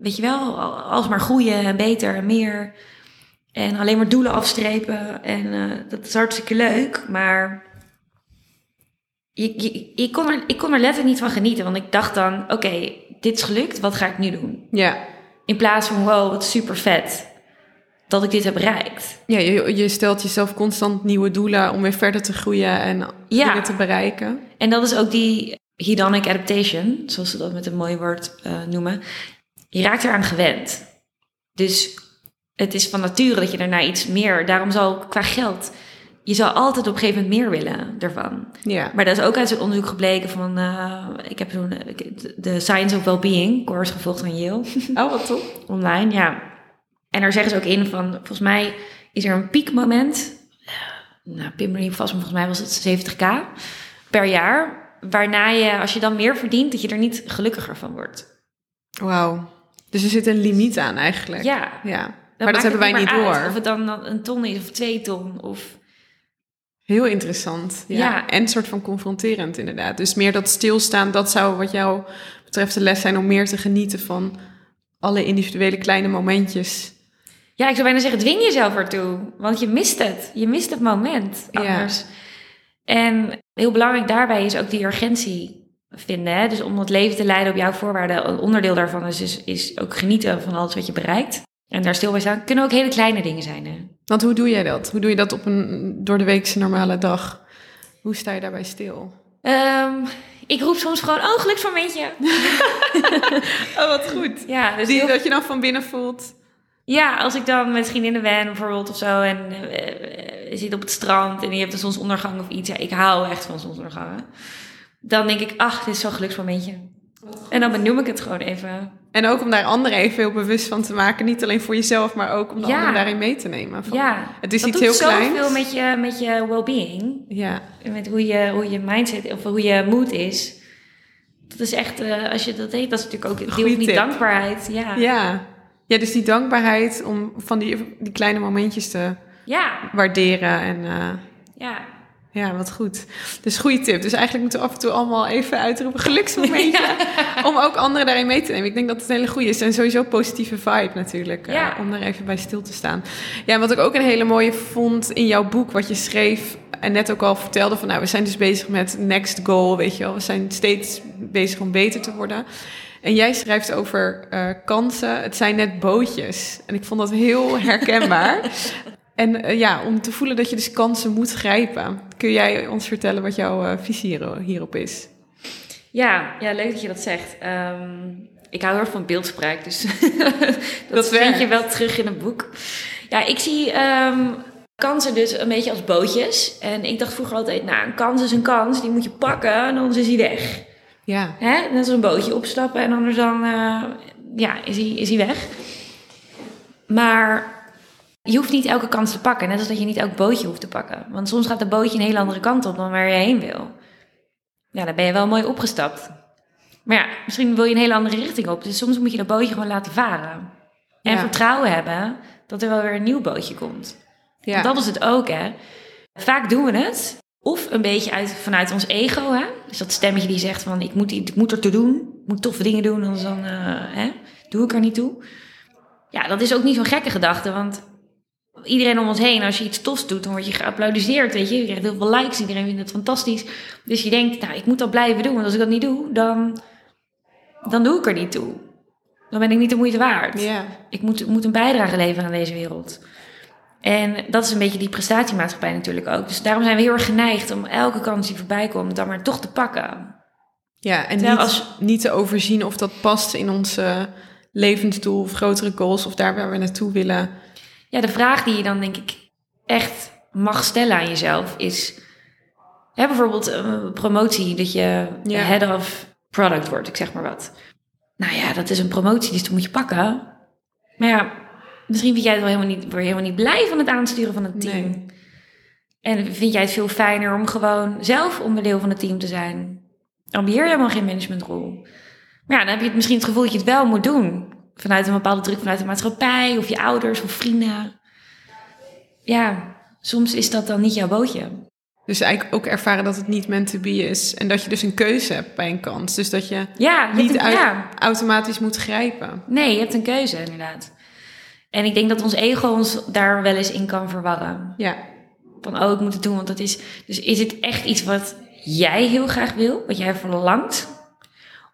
weet je wel, alsmaar groeien en beter en meer. En alleen maar doelen afstrepen. En eh, dat is hartstikke leuk, maar ik, kon er, ik kon er letterlijk niet van genieten. Want ik dacht dan, oké, dit is gelukt, wat ga ik nu doen? Ja, In plaats van, wow, wat super vet dat ik dit heb bereikt. Ja, je, je stelt jezelf constant nieuwe doelen om weer verder te groeien en Ja. dingen te bereiken. En dat is ook die hedonic adaptation, zoals ze dat met een mooi woord eh, noemen. Je raakt eraan gewend. Dus het is van nature dat je daarna iets meer... Daarom zal qua geld... Je zal altijd op een gegeven moment meer willen ervan. Ja. Maar dat is ook uit zo'n onderzoek gebleken van... eh, ik heb zo'n... de Science of Wellbeing course gevolgd van Yale. Oh, wat top. online, ja. En daar zeggen ze ook in van, volgens mij is er een piekmoment. Nou, pin me niet vast, maar volgens mij was het 70k per jaar. Waarna je, als je dan meer verdient, dat je er niet gelukkiger van wordt. Wauw. Dus er zit een limiet aan eigenlijk. Ja, Ja. Maar dat hebben wij niet door. Of het dan een ton is of twee ton. Of, Heel interessant. Ja. Ja. En een soort van confronterend inderdaad. Dus meer dat stilstaan, dat zou wat jou betreft de les zijn om meer te genieten van alle individuele kleine momentjes. ja, ik zou bijna zeggen, dwing jezelf ertoe. Want je mist het. Je mist het moment Ja. anders. En heel belangrijk daarbij is ook die urgentie vinden. Hè? Dus om het leven te leiden op jouw voorwaarden. Een onderdeel daarvan is, is, is ook genieten van alles wat je bereikt. En daar stil bij staan. Kunnen ook hele kleine dingen zijn. Hè? Want hoe doe jij dat? Hoe doe je dat op een door de weekse normale dag? Hoe sta je daarbij stil? Ehm, ik roep soms gewoon, oh, geluksmomentje. Oh, wat goed. Ja, dus Die, heel- dat je dan van binnen voelt. ja, als ik dan met vriendinnen ben bijvoorbeeld of zo. En eh, eh, je zit op het strand en je hebt een zonsondergang of iets. Ja, ik hou echt van zonsondergangen. Dan denk ik, ach, dit is zo'n geluksmomentje. En dan benoem ik het gewoon even. En ook om daar anderen even heel bewust van te maken. Niet alleen voor jezelf, maar ook om de Ja. anderen daarin mee te nemen. Van, Ja, Het is dat iets doet heel kleins. zoveel met je, met je well-being. Ja, En Met hoe je, hoe je mindset of hoe je mood is. Dat is echt, eh, als je dat deed, dat is natuurlijk ook een deel van die tip. dankbaarheid. Ja. ja. ja, dus die dankbaarheid om van die, die kleine momentjes te Ja. waarderen. En eh, ja. Ja, wat goed. Dus goede tip. Dus eigenlijk moeten we af en toe allemaal even uitroepen geluksmomentje. Om ook anderen daarin mee te nemen. Ik denk dat het een hele goede is. En sowieso positieve vibe natuurlijk. eh, Ja. om daar even bij stil te staan. Ja, en wat ik ook een hele mooie vond in jouw boek, wat je schreef. En net ook al vertelde van, nou, we zijn dus bezig met next goal, weet je wel. We zijn steeds bezig om beter te worden. En jij schrijft over eh, kansen. Het zijn net bootjes. En ik vond dat heel herkenbaar. en eh, ja, om te voelen dat je dus kansen moet grijpen. Kun jij ons vertellen wat jouw eh, visie hier- hierop is? Ja, ja, leuk dat je dat zegt. Ehm, ik hou heel erg van beeldspraak, dus dat, Dat vind je wel terug in het boek. Ja, ik zie ehm, kansen dus een beetje als bootjes. En ik dacht vroeger altijd, nou, een kans is een kans, die moet je pakken en anders is hij weg. Ja, Hè? Net als een bootje opstappen en anders dan eh, ja, is, hij, is hij weg. Maar je hoeft niet elke kans te pakken. Net als dat je niet elk bootje hoeft te pakken. Want soms gaat de bootje een hele andere kant op dan waar je heen wil. Ja, dan ben je wel mooi opgestapt. Maar ja, misschien wil je een hele andere richting op. Dus soms moet je dat bootje gewoon laten varen. En Ja. vertrouwen hebben dat er wel weer een nieuw bootje komt. ja. Want dat is het ook, hè. Vaak doen we het. Of een beetje uit, vanuit ons ego, hè. Dus dat stemmetje die zegt van, ik moet, ik moet er te doen. Ik moet toffe dingen doen, anders dan, eh, hè, doe ik er niet toe. Ja, dat is ook niet zo'n gekke gedachte, want iedereen om ons heen, als je iets tofs doet, dan word je geapplaudiseerd, weet je. Je krijgt heel veel likes, iedereen vindt het fantastisch. Dus je denkt, nou, ik moet dat blijven doen, want als ik dat niet doe, dan, dan doe ik er niet toe. Dan ben ik niet de moeite waard. ja. Ik moet, moet een bijdrage leveren aan deze wereld. En dat is een beetje die prestatiemaatschappij natuurlijk ook. Dus daarom zijn we heel erg geneigd om elke kans die voorbij komt, dan maar toch te pakken. Ja, en Terwijl niet, als- niet te overzien of dat past in onze levensdoel of grotere goals of daar waar we naartoe willen. Ja, de vraag die je dan denk ik echt mag stellen aan jezelf is... Hè, bijvoorbeeld een promotie, dat je Ja. head of product wordt, ik zeg maar wat. Nou ja, dat is een promotie, dus dat moet je pakken. Maar ja, misschien vind jij het wel helemaal niet, word je helemaal niet blij van het aansturen van het team. Nee. En vind jij het veel fijner om gewoon zelf onderdeel van het team te zijn? Ambieer je helemaal geen managementrol? Maar ja, dan heb je het misschien het gevoel dat je het wel moet doen. Vanuit een bepaalde druk vanuit de maatschappij of je ouders of vrienden. Ja, soms is dat dan niet jouw bootje. Dus eigenlijk ook ervaren dat het niet meant to be is. En dat je dus een keuze hebt bij een kans. Dus dat je Ja, je niet hebt een, uit- ja. automatisch moet grijpen. Nee, je hebt een keuze inderdaad. En ik denk dat ons ego ons daar wel eens in kan verwarren. Ja, Van, oh, ik moet het doen, want dat is... Dus is het echt iets wat jij heel graag wil? Wat jij verlangt?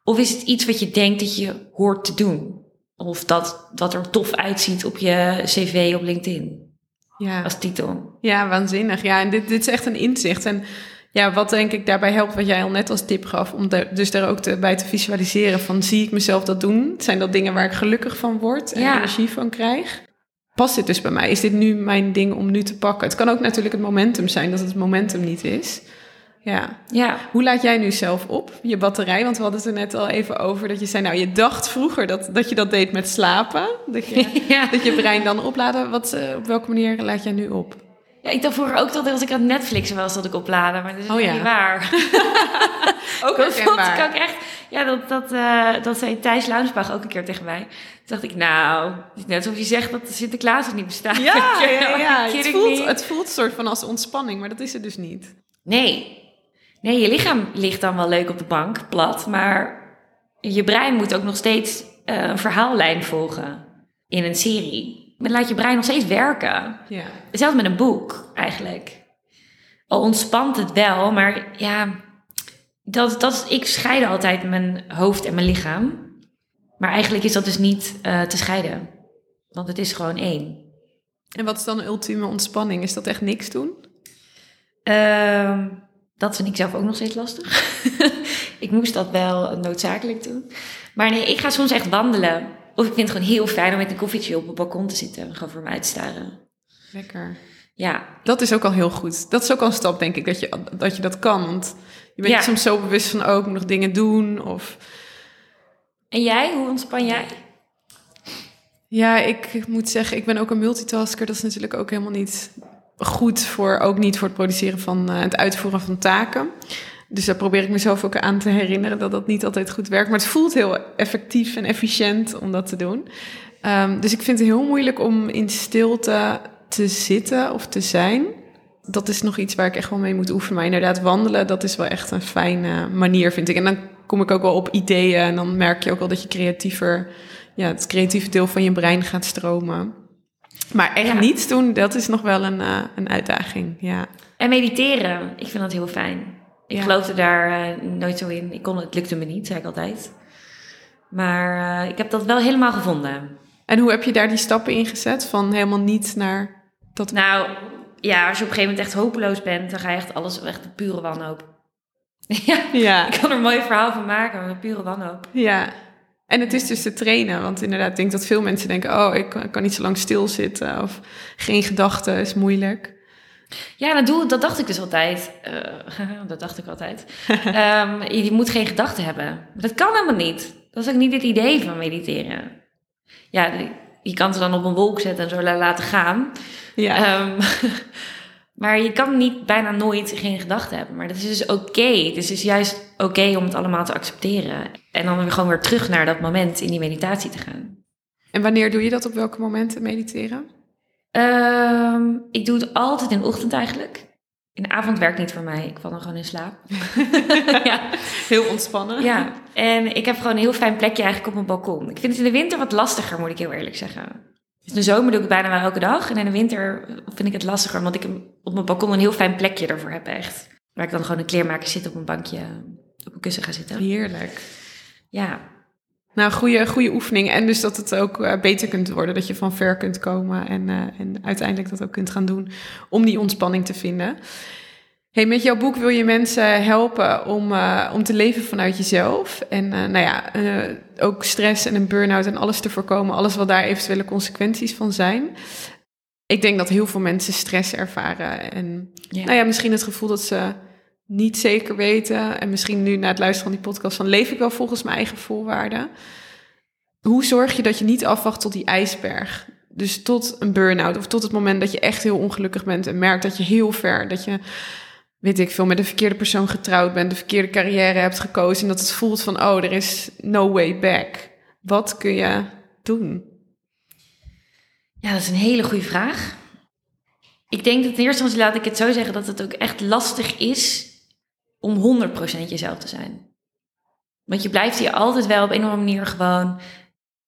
Of is het iets wat je denkt dat je hoort te doen? Of dat, dat er tof uitziet op je cv op LinkedIn Ja, als titel. ja waanzinnig. Ja, en dit, dit is echt een inzicht. En ja, wat denk ik daarbij helpt, wat jij al net als tip gaf, om daar, dus daar ook te, bij te visualiseren van zie ik mezelf dat doen? Zijn dat dingen waar ik gelukkig van word en Ja. energie van krijg? Past dit dus bij mij? Is dit nu mijn ding om nu te pakken? Het kan ook natuurlijk het momentum zijn dat het momentum niet is. Ja. Ja, Hoe laat jij nu zelf op, je batterij? Want we hadden het er net al even over dat je zei, nou je dacht vroeger dat, dat je dat deed met slapen. Dat je, ja. dat je brein dan opladen. Wat, eh, op welke manier laat jij nu op? ja, ik dacht vroeger ook dat als ik aan Netflix was, dat ik opladen. Maar dat is Oh, ja. niet waar. Ook Dat vond ik herkenbaar. ook echt. Ja, dat, dat, eh, dat zei Thijs Launsbach ook een keer tegen mij. Toen dacht ik, nou, net alsof je zegt dat Sinterklaas er niet bestaat. Ja, ja, wel? ja. Het, voelt, het voelt een soort van als ontspanning, maar dat is het dus niet. Nee. Nee, je lichaam ligt dan wel leuk op de bank, plat. Maar je brein moet ook nog steeds eh, een verhaallijn volgen in een serie. Maar laat je brein nog steeds werken. Ja. Zelfs met een boek, eigenlijk. Al ontspant het wel, maar ja, dat, dat, ik scheide altijd mijn hoofd en mijn lichaam. Maar eigenlijk is dat dus niet eh, te scheiden. Want het is gewoon één. En wat is dan een ultieme ontspanning? Is dat echt niks doen? Ehm, dat vind ik zelf ook nog steeds lastig. ik moest dat wel noodzakelijk doen. Maar nee, ik ga soms echt wandelen. Of ik vind het gewoon heel fijn om met een koffietje op het balkon te zitten. en Gewoon voor me uit te staren. Lekker. Ja, Dat is ook al heel goed. Dat is ook al een stap, denk ik, dat je dat, je dat kan. Want je bent Ja. je soms zo bewust van, oh, ik moet nog dingen doen. Of En jij, hoe ontspan jij? Ja, ik moet zeggen, ik ben ook een multitasker. Dat is natuurlijk ook helemaal niet goed voor, ook niet voor het produceren van eh, het uitvoeren van taken. Dus daar probeer ik mezelf ook aan te herinneren dat dat niet altijd goed werkt. Maar het voelt heel effectief en efficiënt om dat te doen. Ehm, dus ik vind het heel moeilijk om in stilte te zitten of te zijn. Dat is nog iets waar ik echt wel mee moet oefenen. Maar inderdaad, wandelen, dat is wel echt een fijne manier, vind ik. En dan kom ik ook wel op ideeën. En dan merk je ook wel dat je creatiever ja, het creatieve deel van je brein gaat stromen. Maar echt Ja. niets doen, dat is nog wel een, eh, een uitdaging. Ja. En mediteren, ik vind dat heel fijn. Ik Ja. geloofde daar eh, nooit zo in. Ik kon, het lukte me niet, zei ik altijd. Maar eh, ik heb dat wel helemaal gevonden. En hoe heb je daar die stappen in gezet? Van helemaal niet naar dat. Nou, ja, als je op een gegeven moment echt hopeloos bent, dan ga je echt alles echt de pure wanhoop. ja, Ja, ik kan er een mooi verhaal van maken, maar de pure wanhoop. ja. En het is dus te trainen. Want inderdaad, ik denk dat veel mensen denken: oh, ik kan, ik kan niet zo lang stilzitten. Of geen gedachten is moeilijk. Ja, dat, doe, dat dacht ik dus altijd. Eh, dat dacht ik altijd. Ehm, je, moet geen gedachten hebben. Dat kan helemaal niet. Dat is ook niet het idee van mediteren. Ja, je kan ze dan op een wolk zetten en zo la- laten gaan. Ja, Ehm, maar je kan niet bijna nooit geen gedachten hebben. Maar dat is dus oké. Het is dus juist oké om het allemaal te accepteren. En dan weer gewoon weer terug naar dat moment in die meditatie te gaan. en wanneer doe je dat? Op welke momenten mediteren? Ehm, ik doe het altijd in de ochtend eigenlijk. In de avond werkt niet voor mij. Ik val dan gewoon in slaap. ja. Heel ontspannen. ja, en ik heb gewoon een heel fijn plekje eigenlijk op mijn balkon. Ik vind het in de winter wat lastiger, moet ik heel eerlijk zeggen. Dus in de zomer doe ik het bijna wel elke dag. En in de winter vind ik het lastiger, omdat ik op mijn balkon een heel fijn plekje ervoor heb echt. Waar ik dan gewoon een kleermaker zit op een bankje, op een kussen ga zitten. Heerlijk. Ja, Nou, goede, goede oefening. En dus dat het ook eh, beter kunt worden. Dat je van ver kunt komen. En, eh, en uiteindelijk dat ook kunt gaan doen. Om die ontspanning te vinden. Hey, met jouw boek wil je mensen helpen om, eh, om te leven vanuit jezelf. En eh, nou ja, eh, ook stress en een burn-out en alles te voorkomen. Alles wat daar eventuele consequenties van zijn. Ik denk dat heel veel mensen stress ervaren. En ja. nou ja, misschien het gevoel dat ze niet zeker weten. En misschien nu na het luisteren van die podcast van leef ik wel volgens mijn eigen voorwaarden. Hoe zorg je dat je niet afwacht tot die ijsberg? Dus tot een burn-out of tot het moment dat je echt heel ongelukkig bent en merkt dat je heel ver, dat je, weet ik veel, met de verkeerde persoon getrouwd bent, de verkeerde carrière hebt gekozen en dat het voelt van, oh, er is no way back. Wat kun je doen? Ja, dat is een hele goede vraag. Ik denk dat in eerste instantie, laat ik het zo zeggen, dat het ook echt lastig is om 100% jezelf te zijn. Want je blijft hier altijd wel op een of andere manier gewoon...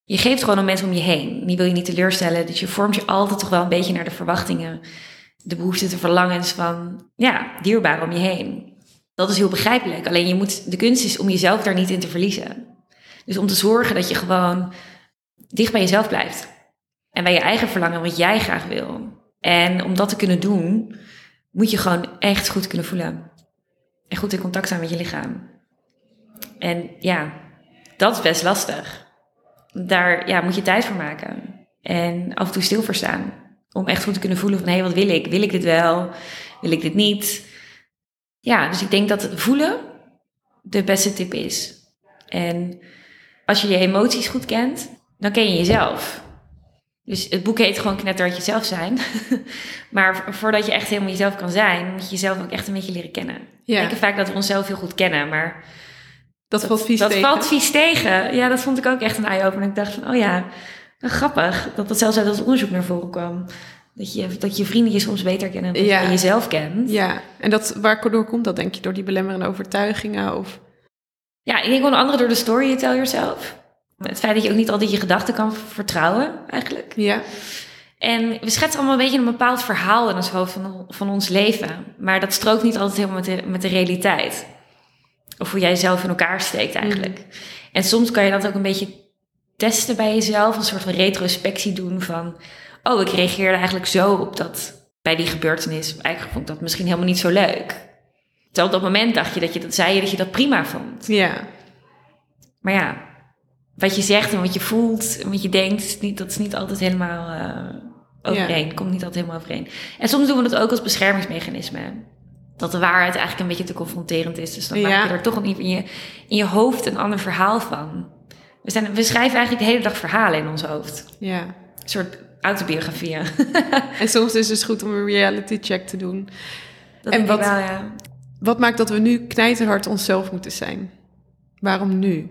Je geeft gewoon aan mensen om je heen. Die wil je niet teleurstellen. Dus je vormt je altijd toch wel een beetje naar de verwachtingen. De behoeften, de verlangens van, ja, dierbaar om je heen. Dat is heel begrijpelijk. Alleen je moet, de kunst is om jezelf daar niet in te verliezen. Dus om te zorgen dat je gewoon dicht bij jezelf blijft. En bij je eigen verlangen, wat jij graag wil. En om dat te kunnen doen, moet je gewoon echt goed kunnen voelen. En goed in contact zijn met je lichaam. En ja, dat is best lastig. Daar ja, moet je tijd voor maken. En af en toe stil voor staan. Om echt goed te kunnen voelen van, hé, hey, wat wil ik? Wil ik dit wel? Wil ik dit niet? Ja, dus ik denk dat voelen de beste tip is. En als je je emoties goed kent, dan ken je jezelf. Dus het boek heet gewoon Knetter uit jezelf zijn. maar voordat je echt helemaal jezelf kan zijn, moet je jezelf ook echt een beetje leren kennen. Ja. Ik denk vaak dat we onszelf heel goed kennen, maar... Dat, dat valt vies dat tegen. Dat valt vies tegen. Ja, dat vond ik ook echt een eye-opener. Ik dacht van, oh ja, grappig. Dat dat zelfs uit het onderzoek naar voren kwam. Dat je, dat je vrienden je soms beter kennen dan je jezelf kent. Ja, en dat, waardoor komt dat, denk je? Door die belemmerende overtuigingen? Of... Ja, ik denk onder andere door de story you tell yourself. Het feit dat je ook niet altijd je gedachten kan vertrouwen, eigenlijk. Ja. En we schetsen allemaal een beetje een bepaald verhaal in ons hoofd van, van ons leven. Maar dat strookt niet altijd helemaal met de, met de realiteit. Of hoe jij zelf in elkaar steekt eigenlijk. Mm. En soms kan je dat ook een beetje testen bij jezelf. Een soort van retrospectie doen van... Oh, ik reageerde eigenlijk zo op dat... Bij die gebeurtenis. Eigenlijk vond ik dat misschien helemaal niet zo leuk. Terwijl op dat moment dacht je dat je dat zei, dat je dat prima vond. Ja. Maar ja, wat je zegt en wat je voelt en wat je denkt, is niet, dat is niet altijd helemaal uh, overeen. Komt niet altijd helemaal overeen. En soms doen we dat ook als beschermingsmechanisme. Dat de waarheid eigenlijk een beetje te confronterend is. Dus dan maak je er toch in je, in je hoofd een ander verhaal van. We, zijn, we schrijven eigenlijk de hele dag verhalen in ons hoofd. Ja. Een soort autobiografieën. en soms is het dus goed om een reality check te doen. Dat en wat, wel, ja. wat maakt dat we nu knijterhard onszelf moeten zijn? Waarom nu?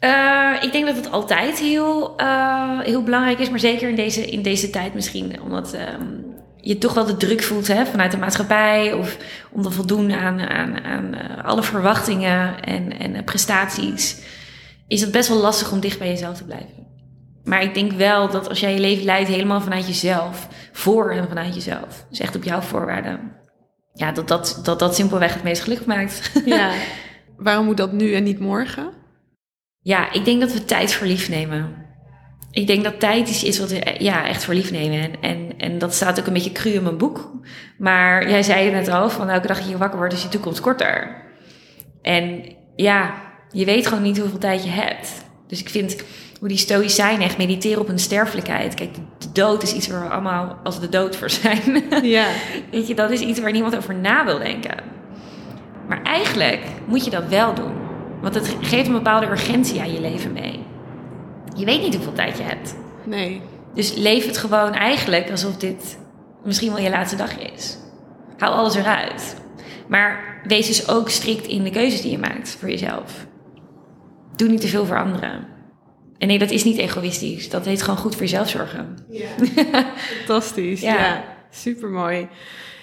Uh, ik denk dat het altijd heel, uh, heel belangrijk is, maar zeker in deze, in deze tijd misschien. Omdat um, je toch wel de druk voelt hè, vanuit de maatschappij of om te voldoen aan, aan, aan uh, alle verwachtingen en, en prestaties. Is het best wel lastig om dicht bij jezelf te blijven. Maar ik denk wel dat als jij je leven leidt helemaal vanuit jezelf, voor en vanuit jezelf, dus echt op jouw voorwaarden, ja, dat dat, dat, dat simpelweg het meest gelukkig maakt. Ja. Waarom moet dat nu en niet morgen? Ja, ik denk dat we tijd voor lief nemen. Ik denk dat tijd is, is wat we ja, echt voor lief nemen. En, en, en dat staat ook een beetje cru in mijn boek. Maar jij zei het net al, van elke dag je wakker wordt is je toekomst korter. En ja, je weet gewoon niet hoeveel tijd je hebt. Dus ik vind hoe die stoïcijnen echt mediteren op hun sterfelijkheid. Kijk, de dood is iets waar we allemaal als de dood voor zijn. Ja. Weet je, dat is iets waar niemand over na wil denken. Maar eigenlijk moet je dat wel doen. Want het geeft een bepaalde urgentie aan je leven mee. Je weet niet hoeveel tijd je hebt. Nee. Dus leef het gewoon eigenlijk alsof dit misschien wel je laatste dag is. Hou alles eruit. Maar wees dus ook strikt in de keuzes die je maakt voor jezelf. Doe niet te veel voor anderen. En nee, dat is niet egoïstisch. Dat heet gewoon goed voor jezelf zorgen. Ja. Fantastisch. Ja. ja, supermooi.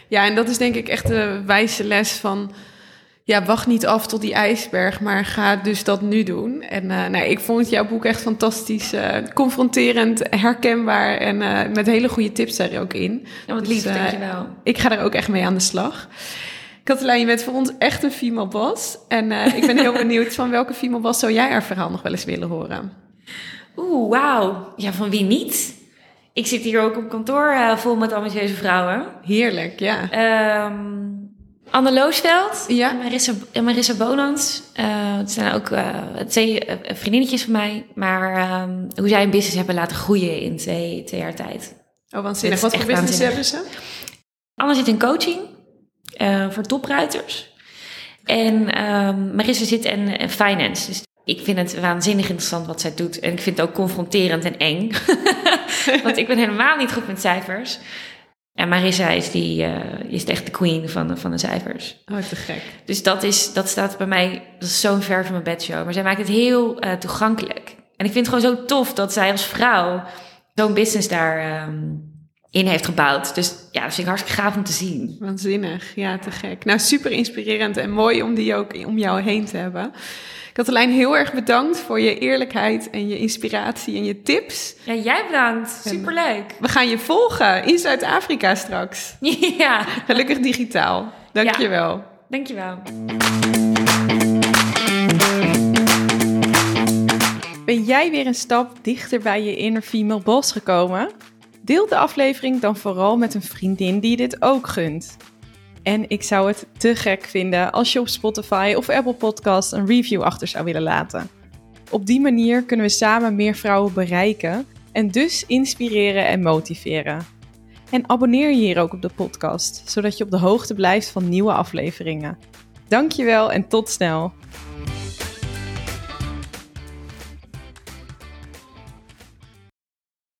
Ja, en dat is denk ik echt de wijze les van ja, wacht niet af tot die ijsberg, maar ga dus dat nu doen. En uh, nou, ik vond jouw boek echt fantastisch, uh, confronterend, herkenbaar en uh, met hele goede tips er ook in. Ja, wat lief, dus, dankjewel. Ik ga er ook echt mee aan de slag. Katelijn, je bent voor ons echt een female boss. En ik ben heel benieuwd van welke female boss zou jij haar verhaal nog wel eens willen horen? Oeh, wauw. Ja, van wie niet? Ik zit hier ook op kantoor vol met ambitieuze vrouwen. Heerlijk, ja. Um, Anne Loosveld ja. en Marissa, en Marissa Bonans. Uh, het zijn ook twee vriendinnetjes van mij. Maar um, hoe zij een business hebben laten groeien in twee, twee jaar tijd. Oh, waanzinnig. Wat voor business hebben ze? Anne zit in coaching voor topruiters. En um, Marissa zit in finance. Dus ik vind het waanzinnig interessant wat zij doet. En ik vind het ook confronterend en eng. Want ik ben helemaal niet goed met cijfers. En Marissa is, die, uh, is echt de queen van, van de cijfers. Oh, te gek. Dus dat, is, dat staat bij mij, dat is zo'n ver van mijn bedshow. Maar zij maakt het heel uh, toegankelijk. En ik vind het gewoon zo tof dat zij als vrouw zo'n business daar um, in heeft gebouwd. Dus ja, dat vind ik hartstikke gaaf om te zien. Waanzinnig, ja, te gek. Nou, super inspirerend en mooi om die ook om jou heen te hebben. Katelijn, heel erg bedankt voor je eerlijkheid en je inspiratie en je tips. Ja, jij bedankt. Superleuk. We gaan je volgen in Zuid-Afrika straks. Ja. Gelukkig digitaal. Dankjewel. Ja, dankjewel. Ben jij weer een stap dichter bij je inner female boss gekomen? Deel de aflevering dan vooral met een vriendin die dit ook gunt. En ik zou het te gek vinden als je op Spotify of Apple Podcast een review achter zou willen laten. Op die manier kunnen we samen meer vrouwen bereiken en dus inspireren en motiveren. En abonneer je hier ook op de podcast, zodat je op de hoogte blijft van nieuwe afleveringen. Dankjewel en tot snel!